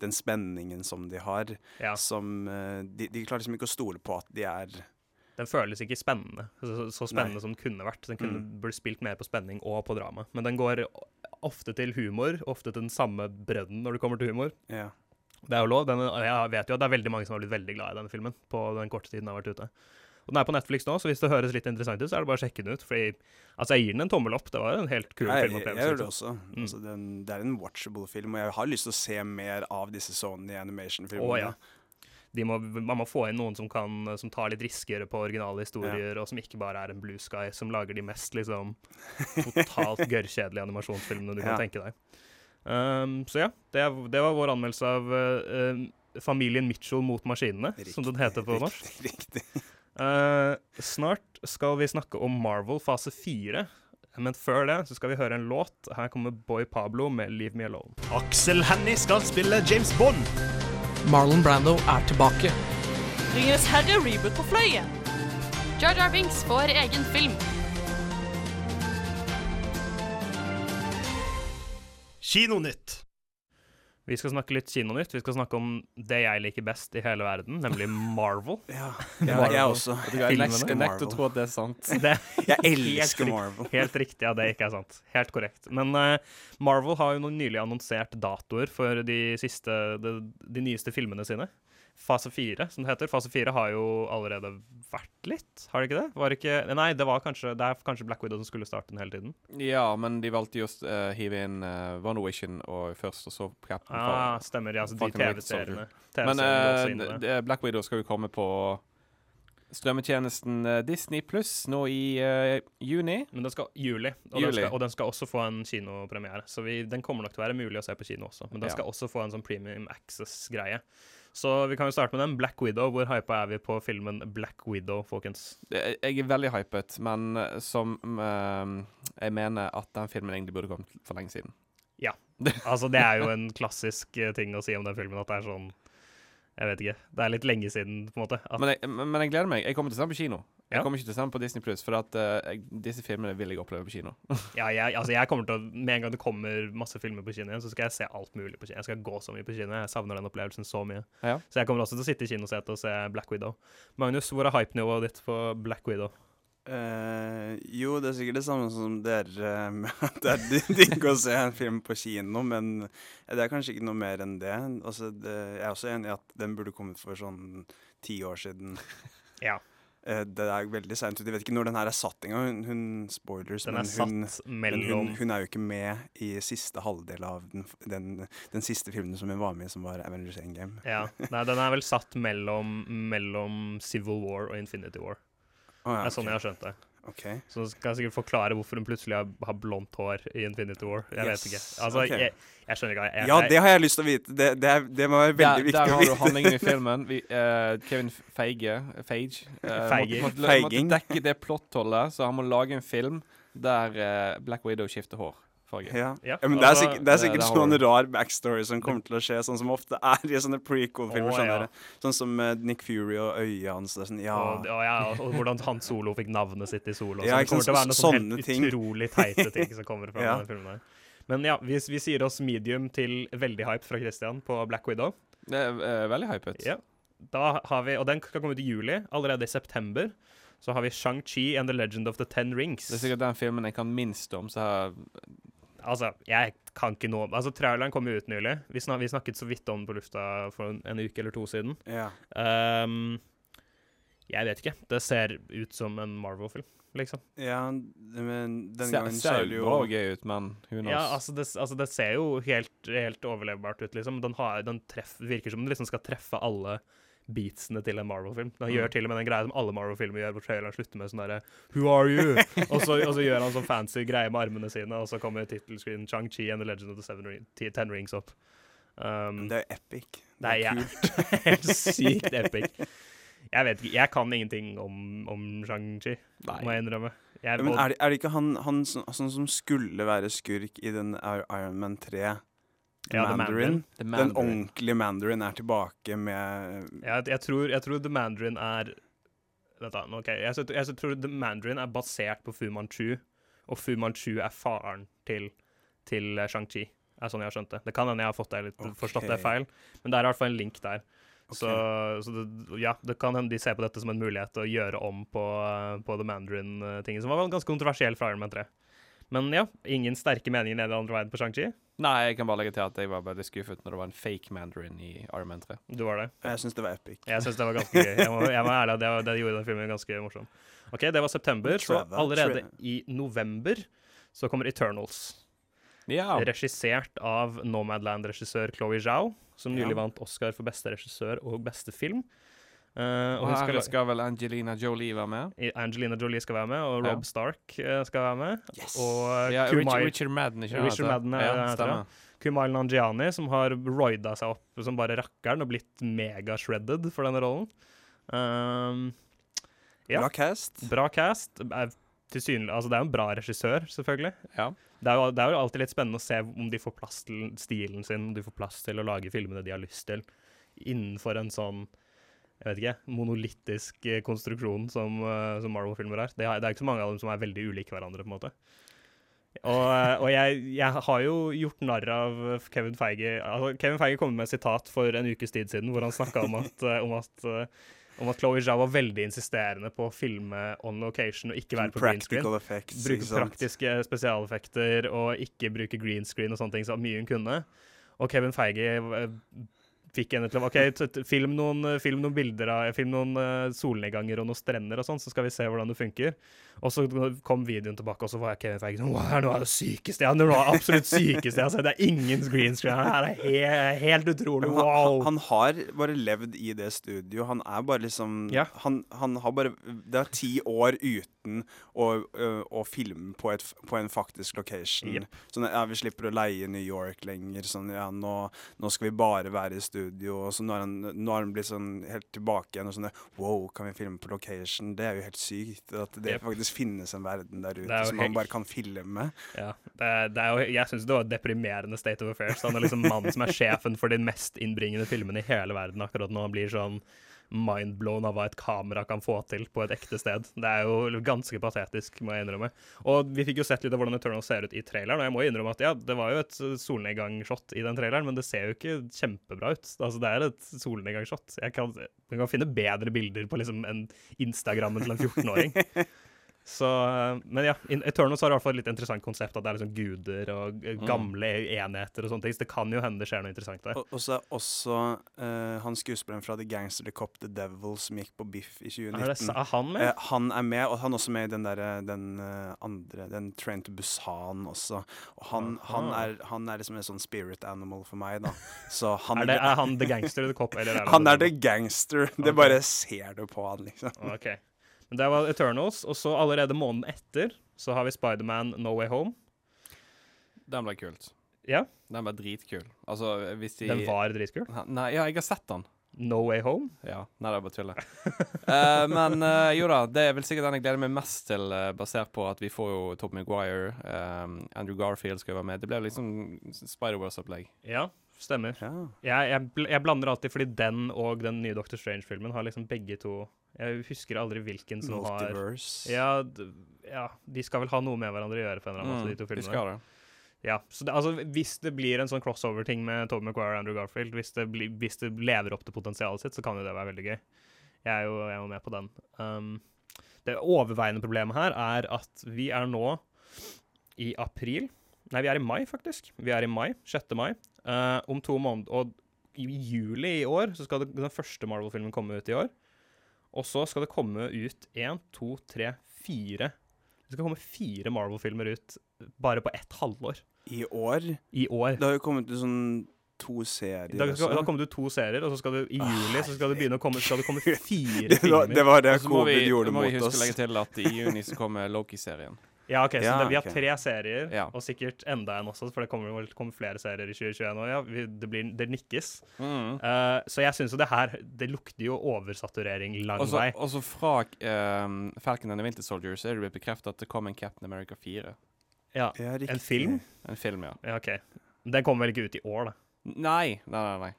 den spenningen som de har. Ja. Som, de, de klarer liksom ikke å stole på at de er Den føles ikke spennende, så, så spennende Nei. som den kunne vært. Den kunne Mm. burde spilt mer på spenning og på drama. Men den går ofte til humor, ofte til den samme bredden når det kommer til humor. Ja. Det er jo lov. Den, jeg vet jo at det er veldig mange som har blitt veldig glad i denne filmen på den korte tiden den har vært ute. Og Den er på Netflix nå, så hvis det høres litt interessant ut, så er det bare å sjekke den ut. Fordi, altså Jeg gir den en tommel opp. Det var en helt kul jeg, jeg, filmopplevelse. jeg gjør det liksom. også. Mm. Altså, den, det er en watchable film, og jeg har lyst til å se mer av disse Sony animation-filmene. Oh, ja. De må, man må få inn noen som, kan, som tar litt riskere på originale historier, og som ikke bare er en blue sky, som lager de mest liksom totalt (laughs) gørrkjedelige animasjonsfilmene du Ja. kan tenke deg. Um, så ja, det, det var vår anmeldelse av uh, Familien Mitchell mot maskinene, som den heter på Riktig, norsk. Riktig. Uh, (laughs) snart skal vi snakke om Marvel fase 4. Men før det så skal vi høre en låt. Her kommer Boy Pablo med 'Leave Me Alone'. Aksel Hennie skal spille James Bond. Marlon Brando er tilbake. Ringenes herre reboot på fløyen. Jar Jar Binks får egen film. Kinonytt. Vi skal snakke litt kinonytt. Vi skal snakke om det jeg liker best i hele verden, nemlig Marvel. (laughs) Ja, Marvel. jeg også. Jeg Filmene. nekter- å tro at det er sant. (laughs) Det, (laughs) Jeg elsker Marvel. Helt riktig, ja, det ikke er sant. Helt korrekt. Men uh, Marvel har jo nylig annonsert datoer for de, siste, de, de nyeste filmene sine. Fase fire, som det heter. Fase fire har jo allerede vært litt, har det ikke det? Var det ikke Nei, det var kanskje Det er kanskje Black Widow som skulle starte den hele tiden. Ja, men de valgte jo å uh, hive inn uh, og først, og så Captain Ah, stemmer. Ja, altså de TV-seriene. TV Men også eh, det- Black Widow skal jo komme på strømmetjenesten eh, Disney pluss nå i uh, juni. Men den skal juli, og, Den skal, og den skal også få en kinopremiere. Så vi, den kommer nok til å være mulig å se på kino også. Men den Ja. skal også få en sånn premium access-greie. Så vi kan jo starte med den. Black Widow. Hvor hypa er vi på filmen Black Widow, folkens? Jeg er veldig hypet, men eh, som eh, Jeg mener at den filmen egentlig burde kommet for lenge siden. Ja. Altså, det er jo en klassisk eh, ting å si om den filmen, at det er sånn Jeg vet ikke. Det er litt lenge siden, på en måte. Men jeg, men men jeg gleder meg. Jeg kommer til å se den på kino. Jeg Ja. kommer ikke til å se den på Disney Pluss, for at uh, disse filmene vil jeg oppleve på kino. (laughs) ja, jeg, altså, jeg kommer til å Med en gang det kommer masse filmer på kino igjen, så skal jeg se alt mulig på kino. Jeg skal gå så mye på kino. Jeg savner den opplevelsen så mye. Ja. Så jeg kommer også til å sitte i kinosetet og se Black Widow. Magnus, hvor er hypenivået ditt på Black Widow? Eh, jo, det er sikkert det samme som dere. eh, (laughs) med at Det er di- digg å se en film på kino, men det er kanskje ikke noe mer enn det. Altså, det jeg er også enig i at den burde kommet for sånn ti år siden. (laughs) Ja. Uh, det er veldig seint ut. Jeg vet ikke når den her er satt engang. Hun, hun spoilers, Den men hun, men hun, hun er jo ikke med i siste halvdel av den, den, den siste filmen som hun var med i, som var Avengers Endgame. Ja. Nei, den er vel satt mellom, mellom Civil War og Infinity War. Å, ja, Det er sånn jeg har skjønt det. Okay. Så skal jeg sikkert forklare hvorfor hun plutselig har, har blondt hår i Infinity War. Jeg vet ikke. Altså, okay. jeg, jeg skjønner ikke. Jeg, Ja, det har jeg lyst til å vite. Det, det, er, det må være veldig ja, viktig der har du handlingen i (laughs) filmen. Vi, uh, Kevin Feige Feige uh, Feige. måtte, måtte, Feiging. måtte dekke det plottholdet, så han må lage en film der uh, Black Widow skifter hårfarge. Ja. Ja, Ja, men det er altså, sikkert, det er sikkert det det sånn rar backstory som kommer til å skje, sånn som ofte er i sånne prequel-filmer. Sånn, ja. sånn som eh, Nick Fury og øyet hans. Sånn, ja. og, og, ja, og hvordan Han Solo fikk navnet sitt i Solo. Ja, så det kommer til å være noen sånne sånne helt ting. utrolig teite ting som kommer fra (laughs) Ja. den filmen. her. Men ja, vi, vi sier oss medium til veldig hype fra Christian på Black Widow. Det er uh, veldig hypet. Ja. Da har vi, og den skal komme ut i juli. Allerede i september så har vi Shang-Chi and the Legend of the Ten Rings. Det er sikkert den filmen jeg kan minst om. Så jeg, Altså, jeg kan ikke noe Altså, traileren kom jo ut nylig. Vi, snak, vi snakket så vidt om den på lufta for en, en uke eller to siden. ja. Um, jeg vet ikke. Det ser ut som en Marvel-film, liksom. ja, men den ser, gangen ser er det jo jo bra og gøy ut, men who knows. Ja, altså det, altså det ser jo helt, helt overlevbart ut, liksom. Den, har, den treff, virker som den liksom skal treffe alle beatsene til en Marvel-film. Han Mm. gjør til og med den greia som alle Marvel-filmer gjør, hvor traileren slutter med sånn derre Who are you? og, så, og så gjør han sånn fancy greie med armene sine, og så kommer tittelscreen Chang-Chi and the Legend of the Seven Ring, Ten Rings opp. Um, Det er epic. Det er ja. kult. (laughs) helt sykt epic. Jeg vet ikke, jeg kan ingenting om, om Shang-Chi, må jeg innrømme. Jeg, Ja, men er det, er det ikke han, han som, sånn som skulle være skurk i den Ir- Iron Man 3? The Ja, The Mandarin. The Den ordentlige Mandarin er tilbake med Jeg, jeg, tror, jeg tror The Mandarin er Vent da, ok. Jeg, tror- jeg, tror The Mandarin er basert på Fu Manchu, og Fu Manchu er faren til, til Shang-Chi. Er sånn jeg har skjønt det. Det kan hende jeg har fått det litt, forstått det feil, men det er i hvert fall en link der. Så, så det, ja, det kan hende de ser på dette som en mulighet til å gjøre om på, på The Mandarin-tingen, som var ganske kontroversiell fra Iron Man 3. Men ja, ingen sterke meninger ned i andre veien på Shang-Chi. Nei, jeg kan bare legge til at jeg var veldig skuffet når det var en fake Mandarin i Iron Man 3. Du var det? Jeg syns det var epic. Jeg syns det var ganske gøy. Jeg må, jeg må ærlig, det, var, det gjorde den filmen ganske morsom. OK, det var september, så allerede i november så kommer Eternals. Ja. Regissert av Nomadland-regissør Chloé Zhao, som nylig Ja. vant Oscar for beste regissør og beste film. Eh, Og her skal, skal vel Angelina Jolie være med? Angelina Jolie skal være med, og Ja. Stark eh, skal være med. Yes. Og Ja, Kumai, Richard, Madden, ikke Richard? Madden er- ja, stemmer. Kumail Nanjiani, som har roida seg opp som bare rakkeren og blitt mega-shredded for denne rollen. Um, Bra cast. Bra cast. Er tilsynelig, altså det er jo en bra regissør, selvfølgelig. Ja. Det er, jo, det er jo alltid litt spennende å se om de får plass til stilen sin, om de får plass til å lage filmene de har lyst til, innenfor en sånn jeg vet ikke, monolittisk eh, konstruksjon som, eh, som Marvel-filmer er. Det, er. det er ikke så mange av dem som er veldig ulike hverandre, på en måte. Og, eh, og jeg, jeg, har jo gjort narr av Kevin Feige. Altså, Kevin Feige kom med et sitat for en ukes tid siden hvor han snakka om at, om at om at Chloé Zhao var veldig insisterende på å filme on location og ikke være på green screen. Effects, bruke praktiske spesialeffekter og ikke bruke green screen og sånne ting så mye hun kunne. Og Kevin Feige fikk henne til å OK, film noen, film noen bilder av Film noen uh, solnedganger og noen strender og sånn, så skal vi se hvordan det funker. Og så kom videoen tilbake, og så var jeg Kevin Feige sånn Wow, er noe av det sykeste jeg har absolutt sykeste jeg har sett. Det er ingen green screen her. Det er helt, helt utrolig. Wow. Han, han, har bare levd i det studio. Han er bare liksom ja. han, han, har bare Det er ti år uten å, å, filme på, et, på, en faktisk location. Yep. Sånn, ja, vi slipper å leie New York lenger. Sånn, ja, nå, nå skal vi bare være i studio. Og så nå har han, nå har han blitt sånn helt tilbake igjen og sånn Wow, kan vi filme på location? Det er jo helt sykt. At det yep. faktisk finnes en verden der ute som man bare kan filme. Ja, det er, det er jo, Jeg syns det var deprimerende state of affairs. Han er liksom mannen som er sjefen for de mest innbringende filmene i hele verden akkurat nå. Han blir sånn mindblown av hva et kamera kan få til på et ekte sted. Det er jo ganske patetisk, må jeg innrømme. Og vi fikk jo sett litt av hvordan Eternal ser ut i traileren, og jeg må innrømme at ja, det var jo et solnedgangsshot i den traileren, men det ser jo ikke kjempebra ut. Altså, det er et solnedgangsshot. Jeg kan, jeg kan finne bedre bilder på liksom en Instagrammen til en 14-åring. (laughs) Så, men ja, Eternals har i hvert fall et litt interessant konsept. At det er liksom guder og gamle mm. enheter og sånne ting. Så det kan jo hende det skjer noe interessant der. Og, så er også uh, han skuespilleren fra The Gangster The Cop The Devil som gikk på Biff i 2019. Er, det, er han med? Uh, han er med, og han er også med i den derre den uh, andre Den Train to Busan også. Og han, han, er, han, er, liksom en sånn spirit animal for meg, da. Så han (laughs) er, det, (laughs) er han The Gangster The Cop? Eller er han er The Gangster. Det bare ser du på han, liksom. Okay. Det var Eternals, og så allerede måneden etter så har vi Spiderman No Way Home. Den ble kult. Ja. Den ble dritkul. Altså, hvis de Den var dritkul? Nei, ja, jeg har sett den. No Way Home? Ja. Nei, det er bare tull. uh, (laughs) men uh, jo da, det er vel sikkert den jeg gleder meg mest til, uh, basert på at vi får jo Top Maguire, um, Andrew Garfield skal være med. Det ble liksom Spider-Wars-opplegg. Ja, stemmer. Ja. Jeg, jeg, jeg, blander alltid fordi den og den nye Doctor Strange-filmen har liksom begge to jeg husker aldri hvilken som Multiverse. har ja, ja, de skal vel ha noe med hverandre å gjøre på en eller annen måte, mm, de to filmene. De skal det. Ja, så det, altså, Hvis det blir en sånn crossover-ting med Tobey Maguire og Andrew Garfield, hvis det, bli, hvis det, lever opp til potensialet sitt, så kan jo det være veldig gøy. Jeg er jo, jeg er jo med på den. Um, det overveiende problemet her er at vi er nå i april Nei, vi er i mai, faktisk. Vi er i mai. 6. mai. Uh, om to måneder Og i juli i år så skal det, den første Marvel-filmen komme ut i år. Og så skal det komme ut én, to, tre, fire Det skal komme fire Marvel-filmer ut bare på ett halvår. I år? I år. Det har jo kommet ut sånn to serier Da, har, det kommer kommet ut to serier, og så skal det i juli så skal det begynne å komme, skal det komme fire (laughs) det var, filmer. Det var det covid gjorde mot oss. Så må vi huske å legge til at i juni så kommer Loki-serien. Ja, ok, så Ja, det, Vi har okay. tre serier, Ja. og sikkert enda en også, for det kommer, kommer flere serier i 2021 òg. Ja, vi, det, blir, det nikkes. Mm. Uh, så jeg syns jo det her Det lukter jo oversaturering lang også, vei. og så fra um, Falcon and the Winter Soldier så er det blitt bekreftet at det kommer en Captain America 4. Ja, Ja. En film? En film, ja. Ja, OK. Den kommer vel ikke ut i år, da. Nei, nei, nei. nei.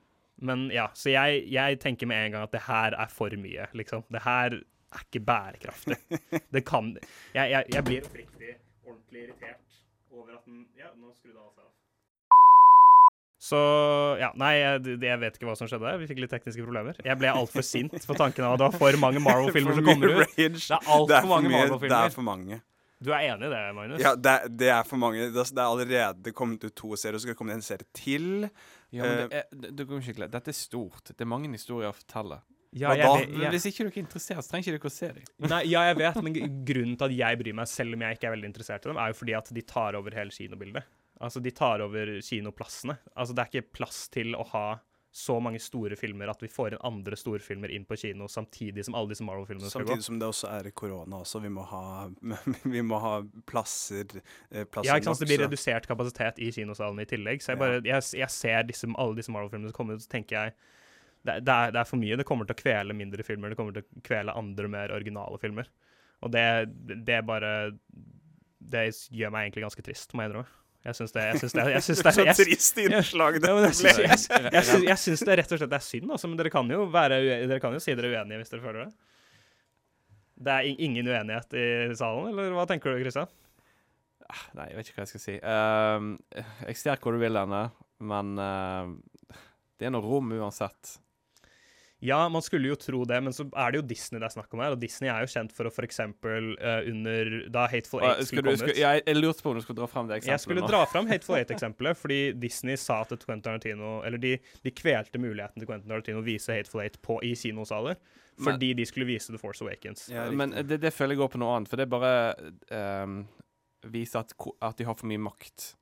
Men ja, så jeg, jeg tenker med en gang at det her er for mye, liksom. Det her er ikke bærekraftig. Det kan Jeg, jeg, jeg blir oppriktig ordentlig irritert over at den Ja, nå skrudde av seg. Så ja, nei, jeg, jeg vet ikke hva som skjedde der. Vi fikk litt tekniske problemer. Jeg ble altfor sint for tanken av at det var for mange Marvel-filmer (laughs) som kommer ut. Det er altfor mange Marvel-filmer. Det er for mange. Du er enig i det, Magnus? Ja, det, er- det er for mange. Det er, det er allerede kommet ut to serier, og så skal det komme en serie til. Ja, men Eh, det er, det, det. Dette er stort. Det er mange historier å fortelle. Ja, jeg da? vet- jeg- Hvis ikke dere er interessert, så trenger ikke dere å se dem. (laughs) Nei, ja, jeg vet, men grunnen til at jeg bryr meg, selv om jeg ikke er veldig interessert i dem, er jo fordi at de tar over hele kinobildet. Altså, de tar over kinoplassene. Altså, det er ikke plass til å ha så mange store filmer at vi får inn andre storfilmer inn på kino samtidig som alle disse Marvel-filmene skal gå. Samtidig som det også er korona også. Vi må ha, (laughs) vi må ha plasser, eh, plasser Ja, ikke sant? Så det blir redusert kapasitet i kinosalen i tillegg. Så jeg, bare, jeg, jeg ser disse, alle disse Marvel-filmene som kommer ut, så tenker jeg det, det, er, det er for mye. Det kommer til å kvele mindre filmer. Det kommer til å kvele andre, mer originale filmer. Og det, det bare Det gjør meg egentlig ganske trist, må jeg innrømme. Jeg syns det, jeg syns det, jeg syns er (laughs) Så trist innslag det Ja, jeg syns- ble. jeg jeg syns- det rett og slett er synd, altså. Men dere kan jo, være, dere kan jo si dere er uenige hvis dere føler det. Det er ingen uenighet i salen, eller hva tenker du, Kristian? Nei, jeg vet ikke hva jeg skal si. Uh, jeg ser hvor du vil henne, men uh, det er noe rom uansett. Ja, man skulle jo tro det, men så er det jo Disney det er snakk om her. Og Disney er jo kjent for å f.eks. Uh, under da Hateful Eight skulle komme ut. jeg, jeg lurte på om du skulle dra frem det eksempelet Jeg skulle nå. dra fram (laughs) Hateful Eight-eksempelet, fordi Disney sa til Quentin Tarantino Eller de, de kvelte muligheten til Quentin Tarantino å vise Hateful Eight på, i kinosaler. Men- Fordi de skulle vise The Force Awakens. Ja, Men det, det føler jeg går på noe annet, for det bare um, viser at, at de har for mye makt.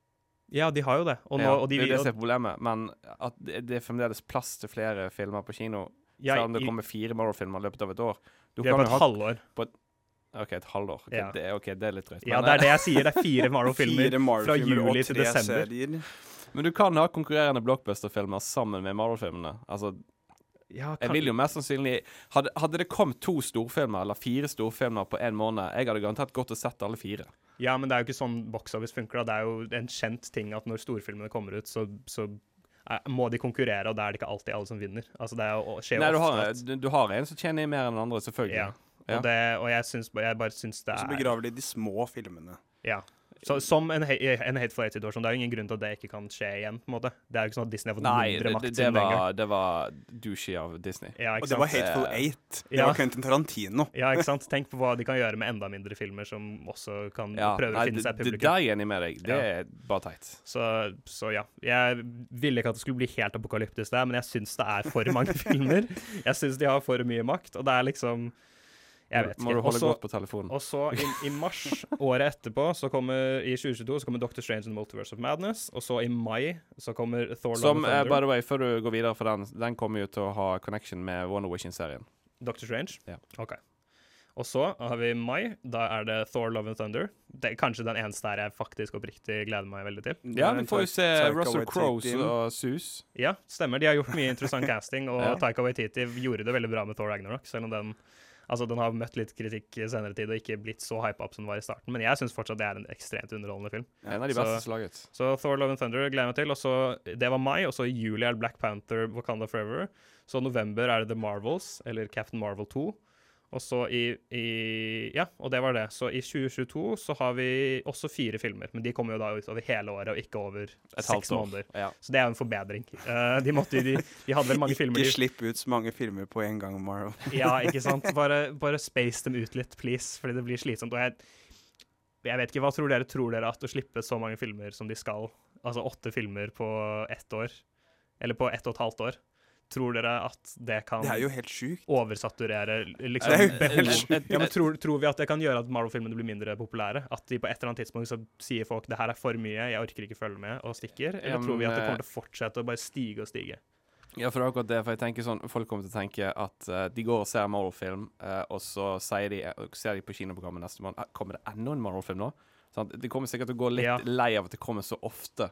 Ja, de har jo det. Og, nå, ja, og de, det er det som er problemet. Men at det, det er fremdeles plass til flere filmer på kino. Ja, selv om det i- kommer fire Marvel-filmer i løpet av et år. Du Det er kan på et ha- halvår. På et, OK, et halvår. Okay, Ja. det, er- det er litt drøyt. Ja, det er det eh, jeg sier. Det er fire (laughs) Marvel-filmer Marvel fra juli til desember. serier. Men du kan ha konkurrerende blockbuster-filmer sammen med Marvel-filmene. Altså, Ja, jeg vil jo mest sannsynlig hadde, hadde det kommet to storfilmer, eller fire storfilmer på én måned, jeg hadde garantert gått og sett alle fire. Ja, men det er jo ikke sånn box office funker. da. Det er jo en kjent ting at når storfilmene kommer ut, så, så må de konkurrere, og da er det ikke alltid alle som vinner. Altså, det er jo, skjer Nei, du har, at du, du har en som tjener mer enn den andre, selvfølgelig. Ja. Ja. Og, det, og jeg, syns, jeg bare syns det Og så er begraver de de små filmene. Ja. Så, som en, en Hateful Eight-situasjon. Det er jo ingen grunn til at det ikke kan skje igjen. på en måte. Det er jo ikke sånn at Disney har fått Nei, mindre det, makt det, det, var, det var douchey av Disney. Ja, ikke Og det var? Hateful Det- Eight. Det Ja. var Quentin Tarantino. Ja, ikke (laughs) sant? Tenk på hva de kan gjøre med enda mindre filmer som også kan Ja, prøve nei, å finne seg publikum. det der er jeg enig med deg. Det Ja. er bare teit. Så, så ja. Jeg ville ikke at det skulle bli helt apokalyptisk der, men jeg syns det er for mange (laughs) filmer. Jeg syns de har for mye makt, og det er liksom Jeg vet Må ikke. du holde Også- godt på telefonen. Og så i, i mars året etterpå, så kommer i 2022, så kommer Doctor Strange and the Multiverse of Madness. Og så i mai så kommer Thor Love Som, Thunder Som Thunder. by the way, før du går videre for den, den kommer jo til å ha connection med Wonder Vision-serien. Doctor Strange? Ja. OK. Og så har vi mai. Da er det Thor Love and Thunder. Det er kanskje den eneste her jeg faktisk oppriktig gleder meg veldig til. Ja, vi får jo se Russell Crowe og Sus. Ja, stemmer. De har gjort mye interessant casting, og (laughs) Ja. Taika Waititi gjorde det veldig bra med Thor Ragnarok, selv om den Altså, den har møtt litt kritikk i senere tid og ikke blitt så hypa opp som den var i starten, men jeg syns fortsatt det er en ekstremt underholdende film. En av de beste som slaget. laget. Så Thor Love and Thunder gleder jeg meg til. Og så, Det var mai, og så i juli er det Black Panther Wakanda Forever. Så november er det The Marvels, eller Captain Marvel 2. Og så i, i Ja, og det var det. Så i 2022 så har vi også fire filmer, men de kommer jo da ut over hele året, og ikke over Et seks år. måneder. Ja. Så det er jo en forbedring. Uh, de, måtte, de, de hadde vel mange (laughs) filmer Ikke slipp ut så mange filmer på en gang, Marvel. (laughs) ja, ikke (laughs) sant? Bare, bare space dem ut litt, please, fordi det blir slitsomt. Og jeg, jeg vet ikke, hva tror dere? Tror dere at å slippe så mange filmer som de skal, altså åtte filmer på ett år, eller på ett og et halvt år, tror dere at det kan Det er jo helt sykt. oversaturere liksom, er (laughs) behov? Ja, tror, tror vi at det kan gjøre at Marvel-filmene blir mindre populære? At de på et eller annet tidspunkt så sier folk det her er for mye, jeg orker ikke følge med, og stikker? Eller Ja, tror vi at det kommer til å fortsette å bare stige og stige? Ja, for det er akkurat det. For jeg tenker sånn, Folk kommer til å tenke at uh, de går og ser Marvel-film, uh, og så sier de, eh, ser de på kinoprogrammet neste måned "Eh, Kommer det enda en Marvel-film nå? Sånn, De kommer sikkert til å gå litt Ja. lei av at det kommer så ofte.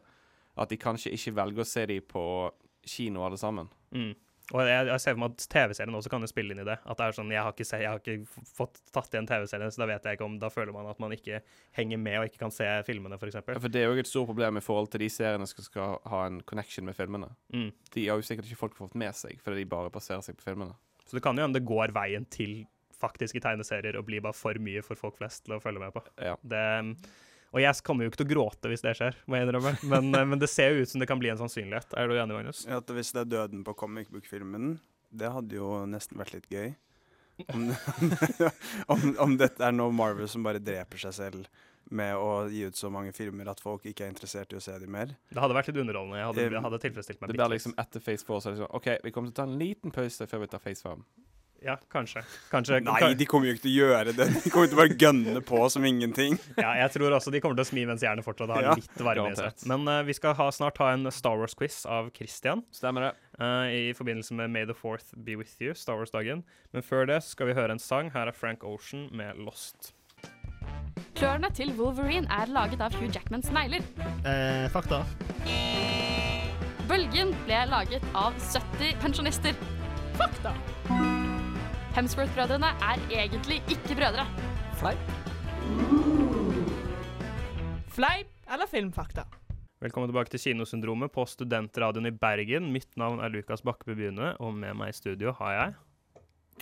At de kanskje ikke velger å se de på kino alle sammen. Mm. Og jeg, jeg ser for meg at TV-serien også kan jo spille inn i det. At det er sånn, Jeg har ikke, se, jeg har ikke fått tatt igjen TV-serien, så da vet jeg ikke om Da føler man at man ikke henger med og ikke kan se filmene, f.eks. Ja, For det er jo et stort problem i forhold til de seriene som skal ha en connection med filmene. Mm. De har jo sikkert ikke folk fått med seg, fordi de bare baserer seg på filmene. Så det kan jo hende det går veien til faktiske tegneserier og blir bare for mye for folk flest til å følge med på. Ja. Det, og jeg kommer jo ikke til å gråte hvis det skjer, må jeg innrømme, men, eh, men det ser jo ut som det kan bli en sannsynlighet. Er du enig, Magnus? Ja, At hvis det er døden på comic book-filmen, det hadde jo nesten vært litt gøy. Om, (laughs) om, om dette er noe Marvel som bare dreper seg selv med å gi ut så mange filmer at folk ikke er interessert i å se dem mer. Det hadde vært litt underholdende. Jeg hadde, jeg hadde tilfredsstilt meg Det blir liksom etter Phase 4 så er det sånn OK, vi kommer til å ta en liten pause før vi tar Phase 5. Ja, kanskje. kanskje Nei, de kommer jo ikke til å gjøre det. De kommer til å bare gønne på som ingenting. Ja, jeg tror også de kommer til å smi mens jernet fortsatt har Ja. litt varme i seg. Men uh, vi skal ha, snart ha en Star Wars-quiz av Christian. Stemmer det. Uh, I forbindelse med May the Fourth Be With You, Star Wars-dagen. Men før det skal vi høre en sang. Her er Frank Ocean med Lost. Klørne til Wolverine er laget av Hugh Jackmans negler. Eh, fakta. Bølgen ble laget av 70 pensjonister. Fakta! Hemsworth-brødrene er egentlig ikke brødre. Fleip. Fleip eller filmfakta? Velkommen tilbake til Kinosyndromet på Studentradioen i Bergen. Mitt navn er Lukas Bakkeby Byene, og med meg i studio har jeg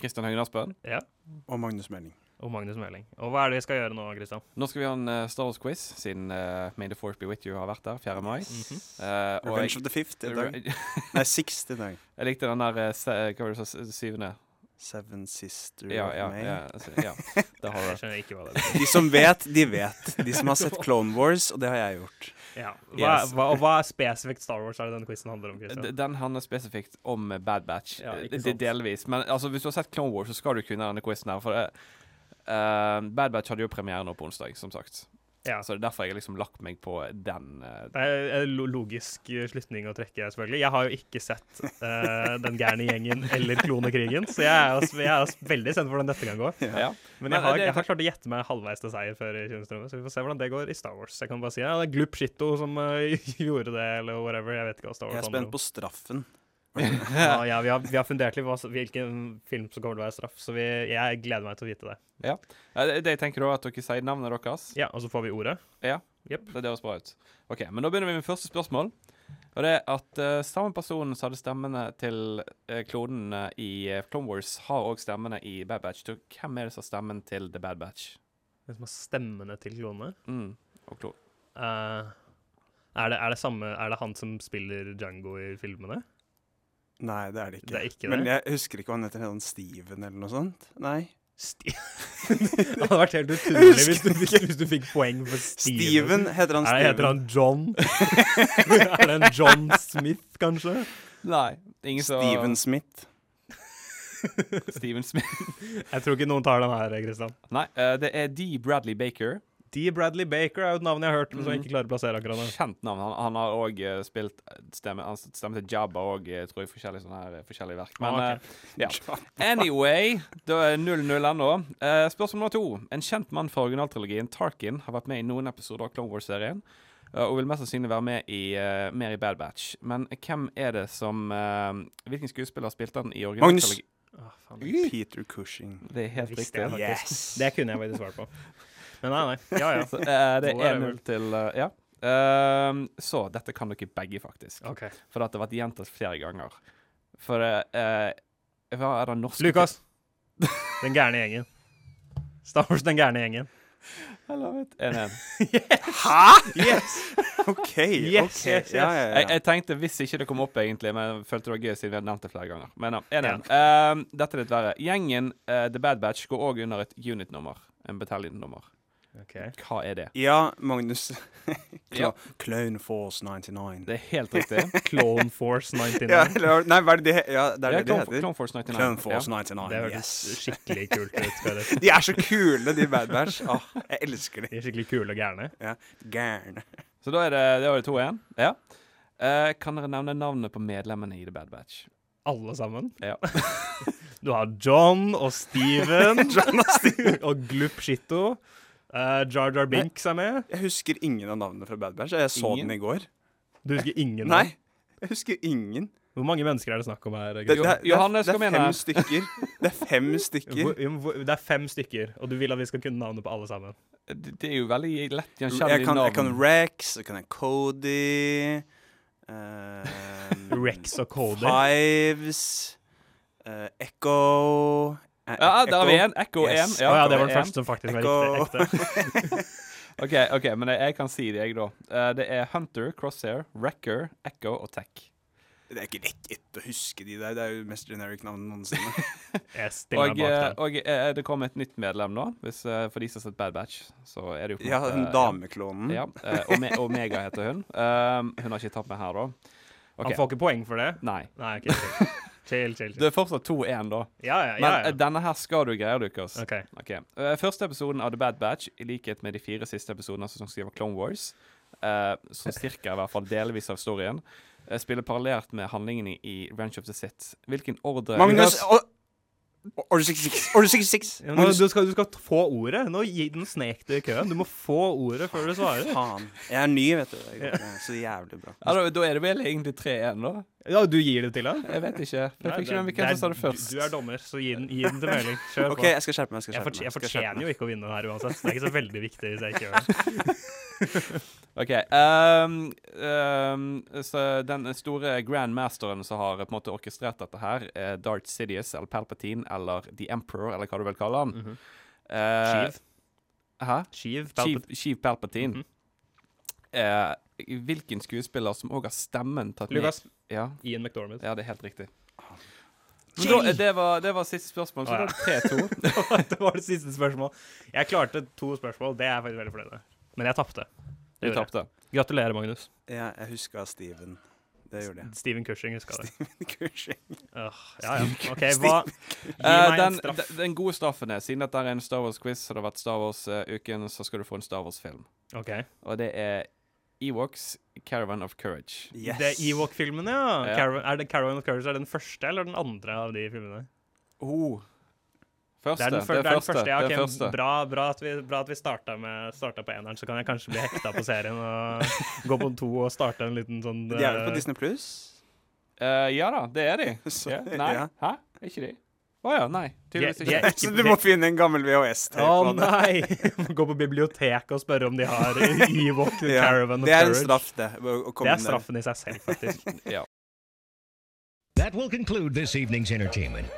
Kristian Høgen Aspen. Ja. Og Magnus Meling. Og Magnus Meling. Og hva er det vi skal gjøre nå, Kristian? Nå skal vi ha en uh, Star Wars-quiz, siden uh, May the Force Be With You har vært der 4. mai. Mm -hmm. uh, Revenge jeg- of the Fifth i dag. (laughs) Nei, Sixth i dag. Jeg likte den der uh, Hva var det du sa? Syvende? Seven Sister Ja, of ja, May. ja, altså, ja. (laughs) Det har du Jeg skjønner ikke hva det er. De som vet, de vet. De som har sett Clone Wars, og det har jeg gjort. Ja. Hva, Yes. hva, hva er spesifikt Star Wars er det denne quizen handler om? Christian? Den handler spesifikt om Bad Batch. Ja. Delvis. Men altså, hvis du har sett Clone Wars, så skal du kunne denne quizen her. For det, eh, Bad Batch hadde jo premiere nå på onsdag, som sagt. Ja. Så det er derfor jeg har liksom lagt meg på den. Uh, Det er en logisk eh, slutning å trekke, selvfølgelig. Jeg har jo ikke sett uh, Den gærne gjengen eller Klonekrigen, så jeg er, også, jeg er også veldig spent på hvordan dette kan gå. ja. Men jeg har, jeg har klart å gjette meg halvveis til seier før i Kinostrømmet, så vi får se hvordan det går i Star Wars. Jeg kan bare si ja, det er Glup Shitto som uh, (laughs) gjorde det, eller whatever. Jeg vet ikke hva Star Jeg Wars er spent på straffen. Ja, ja, vi, har, vi har fundert litt på hvilken film som kommer til å være straff, så vi, jeg gleder meg til å vite det. Ja. Eh, Det det jeg tenker da, at dere sier navnet deres. Ja, Og så får vi ordet. Ja. yep. Det høres bra ut. Ok, men Da begynner vi med første spørsmål. Og det er at uh, Samme person som hadde stemmene til uh, klonene i eh, Clone Wars, har òg stemmene i Bad Batch. Så hvem er det som har stemmen til The Bad Batch? Hvem som har stemmene til klonene? Mm. Og klon. Uh, er, det, er, det samme, er det han som spiller Django i filmene? Nei, det er det ikke. Det er ikke Men det? jeg husker ikke hva han heter. Heter han Steven eller noe sånt? Nei. Sti (laughs) det hadde vært helt utrolig hvis du, hvis, hvis du fikk poeng for Steven. Steven, heter han Steven. Nei, heter han John? (laughs) er det en John Smith, kanskje? Nei. Ingen så... Steven Smith. Steven Smith. Jeg tror ikke noen tar den her, Kristian. Nei, uh, det er D. Bradley Baker. D. Bradley Baker er jo et navn jeg har hørt, men som jeg ikke klarer å plassere akkurat nå. Kjent navn. Han, han har òg spilt stemme, han stemme til Jabba og tror jeg forskjellige sånne her eh, forskjellige verk. Men Ah, okay. eh, ja. Anyway, da er 0-0 ennå. Uh, spørsmål nummer to. En kjent mann fra originaltrilogien, Tarkin, har vært med i noen episoder av Clone Wars-serien. eh, og vil mest sannsynlig være med i, uh, mer i Bad Batch. Men hvem er det som uh, Hvilken skuespiller spilte han i originaltrilogien? Faen. Peter Cushing. Det er helt riktig. jeg faktisk. Det kunne jeg faktisk svart på. Men nei, nei. Ja, ja. Så, uh, det er Whatever. 1-0 til uh, Ja. Ehm, så dette kan dere begge, faktisk. Okay. For at det har vært gjentatt flere ganger. For eh, Hva er det norske Lukas. Den gærne gjengen. Star Wars Den gærne gjengen. Hello, 1-1. (laughs) Hæ?! Yes! OK. Yes, ok. yes, yes. Ja, ja, Jeg, ja. jeg tenkte hvis ikke det kom opp, egentlig, men jeg følte det var gøy siden vi hadde nevnt det flere ganger. Men ja, 1-1. Ehm, dette er litt verre. Gjengen uh, The Bad Batch går òg under et unit-nummer. En battalion-nummer. OK. Hva er det? Ja, Magnus. (laughs) Ja. Clone Force 99. Det er helt riktig. (laughs) Clone Force 99. Ja, eller, nei, hva er det Ja, det er Ja, det det Clone, heter. Clone Force 99. Clone Force Ja. 99. Det høres yes. skikkelig kult ut. (laughs) De er så kule, de Bad Batch. Oh, jeg elsker dem. De er skikkelig kule og gærne. Ja, Gærne. Så da er det, det er det 2-1. Ja. Uh, kan dere nevne navnet på medlemmene i The Bad Batch? Alle sammen. Ja. Du har John og Steven og Glup Shitto. Uh, Jar Jar Binks er med. Jeg husker ingen av navnene fra Bad Batch. Jeg så Ingen? den i går. Du husker ingen? Nei, jeg husker ingen. Hvor mange mennesker er det snakk om her? Det, det, det, Johannes, er- det er fem stykker. Det er fem (laughs) stykker. Det er fem stykker, og du vil at vi skal kunne navnet på alle sammen? Det, det er jo veldig lett Jeg gjenkjennelig kan, jeg kan Rex, jeg kan Cody (laughs) eh, Rex og Cody. Fives Uh, Echo eh, Ja, der har vi én. en. Echo Yes. 1. Å ja, det var den første som faktisk var riktig. Ekte. (laughs) OK, ok, men jeg, jeg kan si det, jeg, da. Eh, det er Hunter, Crosshair, Wrecker, Echo og Tech. Det er ikke lett å huske de der. Det er jo mest generic navn noensinne. (laughs) Og, bak eh, og eh, det kom et nytt medlem nå, hvis, eh, for de som har sett Bad Batch. Så er det jo på ja, den dameklonen. Ja, eh, Ome Omega heter hun. Um, hun har ikke tatt med her, da. Okay. Han får ikke poeng for det? Nei. Nei, ok. (laughs) Chill, chill, Du er fortsatt 2-1, da. Ja, ja, Men ja. ja. denne her skal du greie, Lukas. Okay. okay. Eh, første episoden av The Bad Batch, i likhet med de fire siste episodene av sesong 7 av Clone Wars, uh, som cirka i hvert fall delvis av historien, eh, spiller parallelt med handlingene i Ranch of the Sith. Hvilken ordre Magnus Lukas- Order 66. Order 66. Ja, nå, du, skal, du skal få ordet. Nå gi den snek du i køen. Du må få ordet før du svarer. Faen. Jeg er ny, vet du. Går så jævlig bra. Ja, da, da er det vel egentlig 3-1, da? Ja, du gir det til ham? Jeg vet ikke. Jeg fikk ikke hvem som sa det du- først. Du er dommer, så gi den, gi den til Meling. Kjør OK, på. jeg skal skjerpe meg. Jeg, skal skjerpe meg. jeg fortjener jo ikke å vinne her uansett. Det er ikke så veldig viktig hvis jeg ikke gjør det. (laughs) OK. Um, um, så den store grandmasteren som har på en måte orkestrert dette her, er Darth Sidious eller Palpatine eller The Emperor, eller hva du vil kalle han. Mm -hmm. uh, Sheev. Hæ? Sheev Palpatine. Chief Palpatine. Mhm. Eh, hvilken skuespiller som òg har stemmen tatt Lucas. ned Ja. Ian McDormand. ja, det er helt riktig. Da, det, var, det var siste spørsmål, så ah, ja. det 3-2. var, (laughs) det var det siste spørsmål. Jeg klarte to spørsmål. Det er jeg faktisk veldig fornøyd med. Men jeg tapte. Du tapte. Gratulerer, Magnus. Ja, jeg huska Steven. Det gjorde jeg. Steven Cushing huska (laughs) det. Cushing. Åh, ja, ja. OK, hva Eh, den, gode straffen er, siden dette er en Star Wars-quiz, og det har vært Star Wars-uken, så skal du få en Star Wars-film. OK. Og det er Ewoks Caravan of Courage. Yes. Det er Ewok-filmene, ja. Ja. Caravan, er det Caravan of Courage er det den første eller den andre av de filmene? Oh. Første. Det er den, før- det det er er den første. første. Ja, det er ok, første. Bra, bra at vi, bra at vi starta, med, starta på eneren, så kan jeg kanskje bli hekta på serien og gå på to og starte en liten sånn De er vel eh, på Disney Pluss? Uh, ja da, det er de. (laughs) Så- ja. Nei? ja. Hæ? Er ikke de? Å ja, nei. Tydeligvis De- de er ikke. ikke- (laughs) Så du må finne en gammel VHS-tape Å på det. nei! (laughs) Gå på biblioteket og spørre om de har Ewok Ja, Caravan Courage det er en straff, det. å- å komme Det er straffen i seg selv, faktisk. ja. That will conclude this evening's entertainment.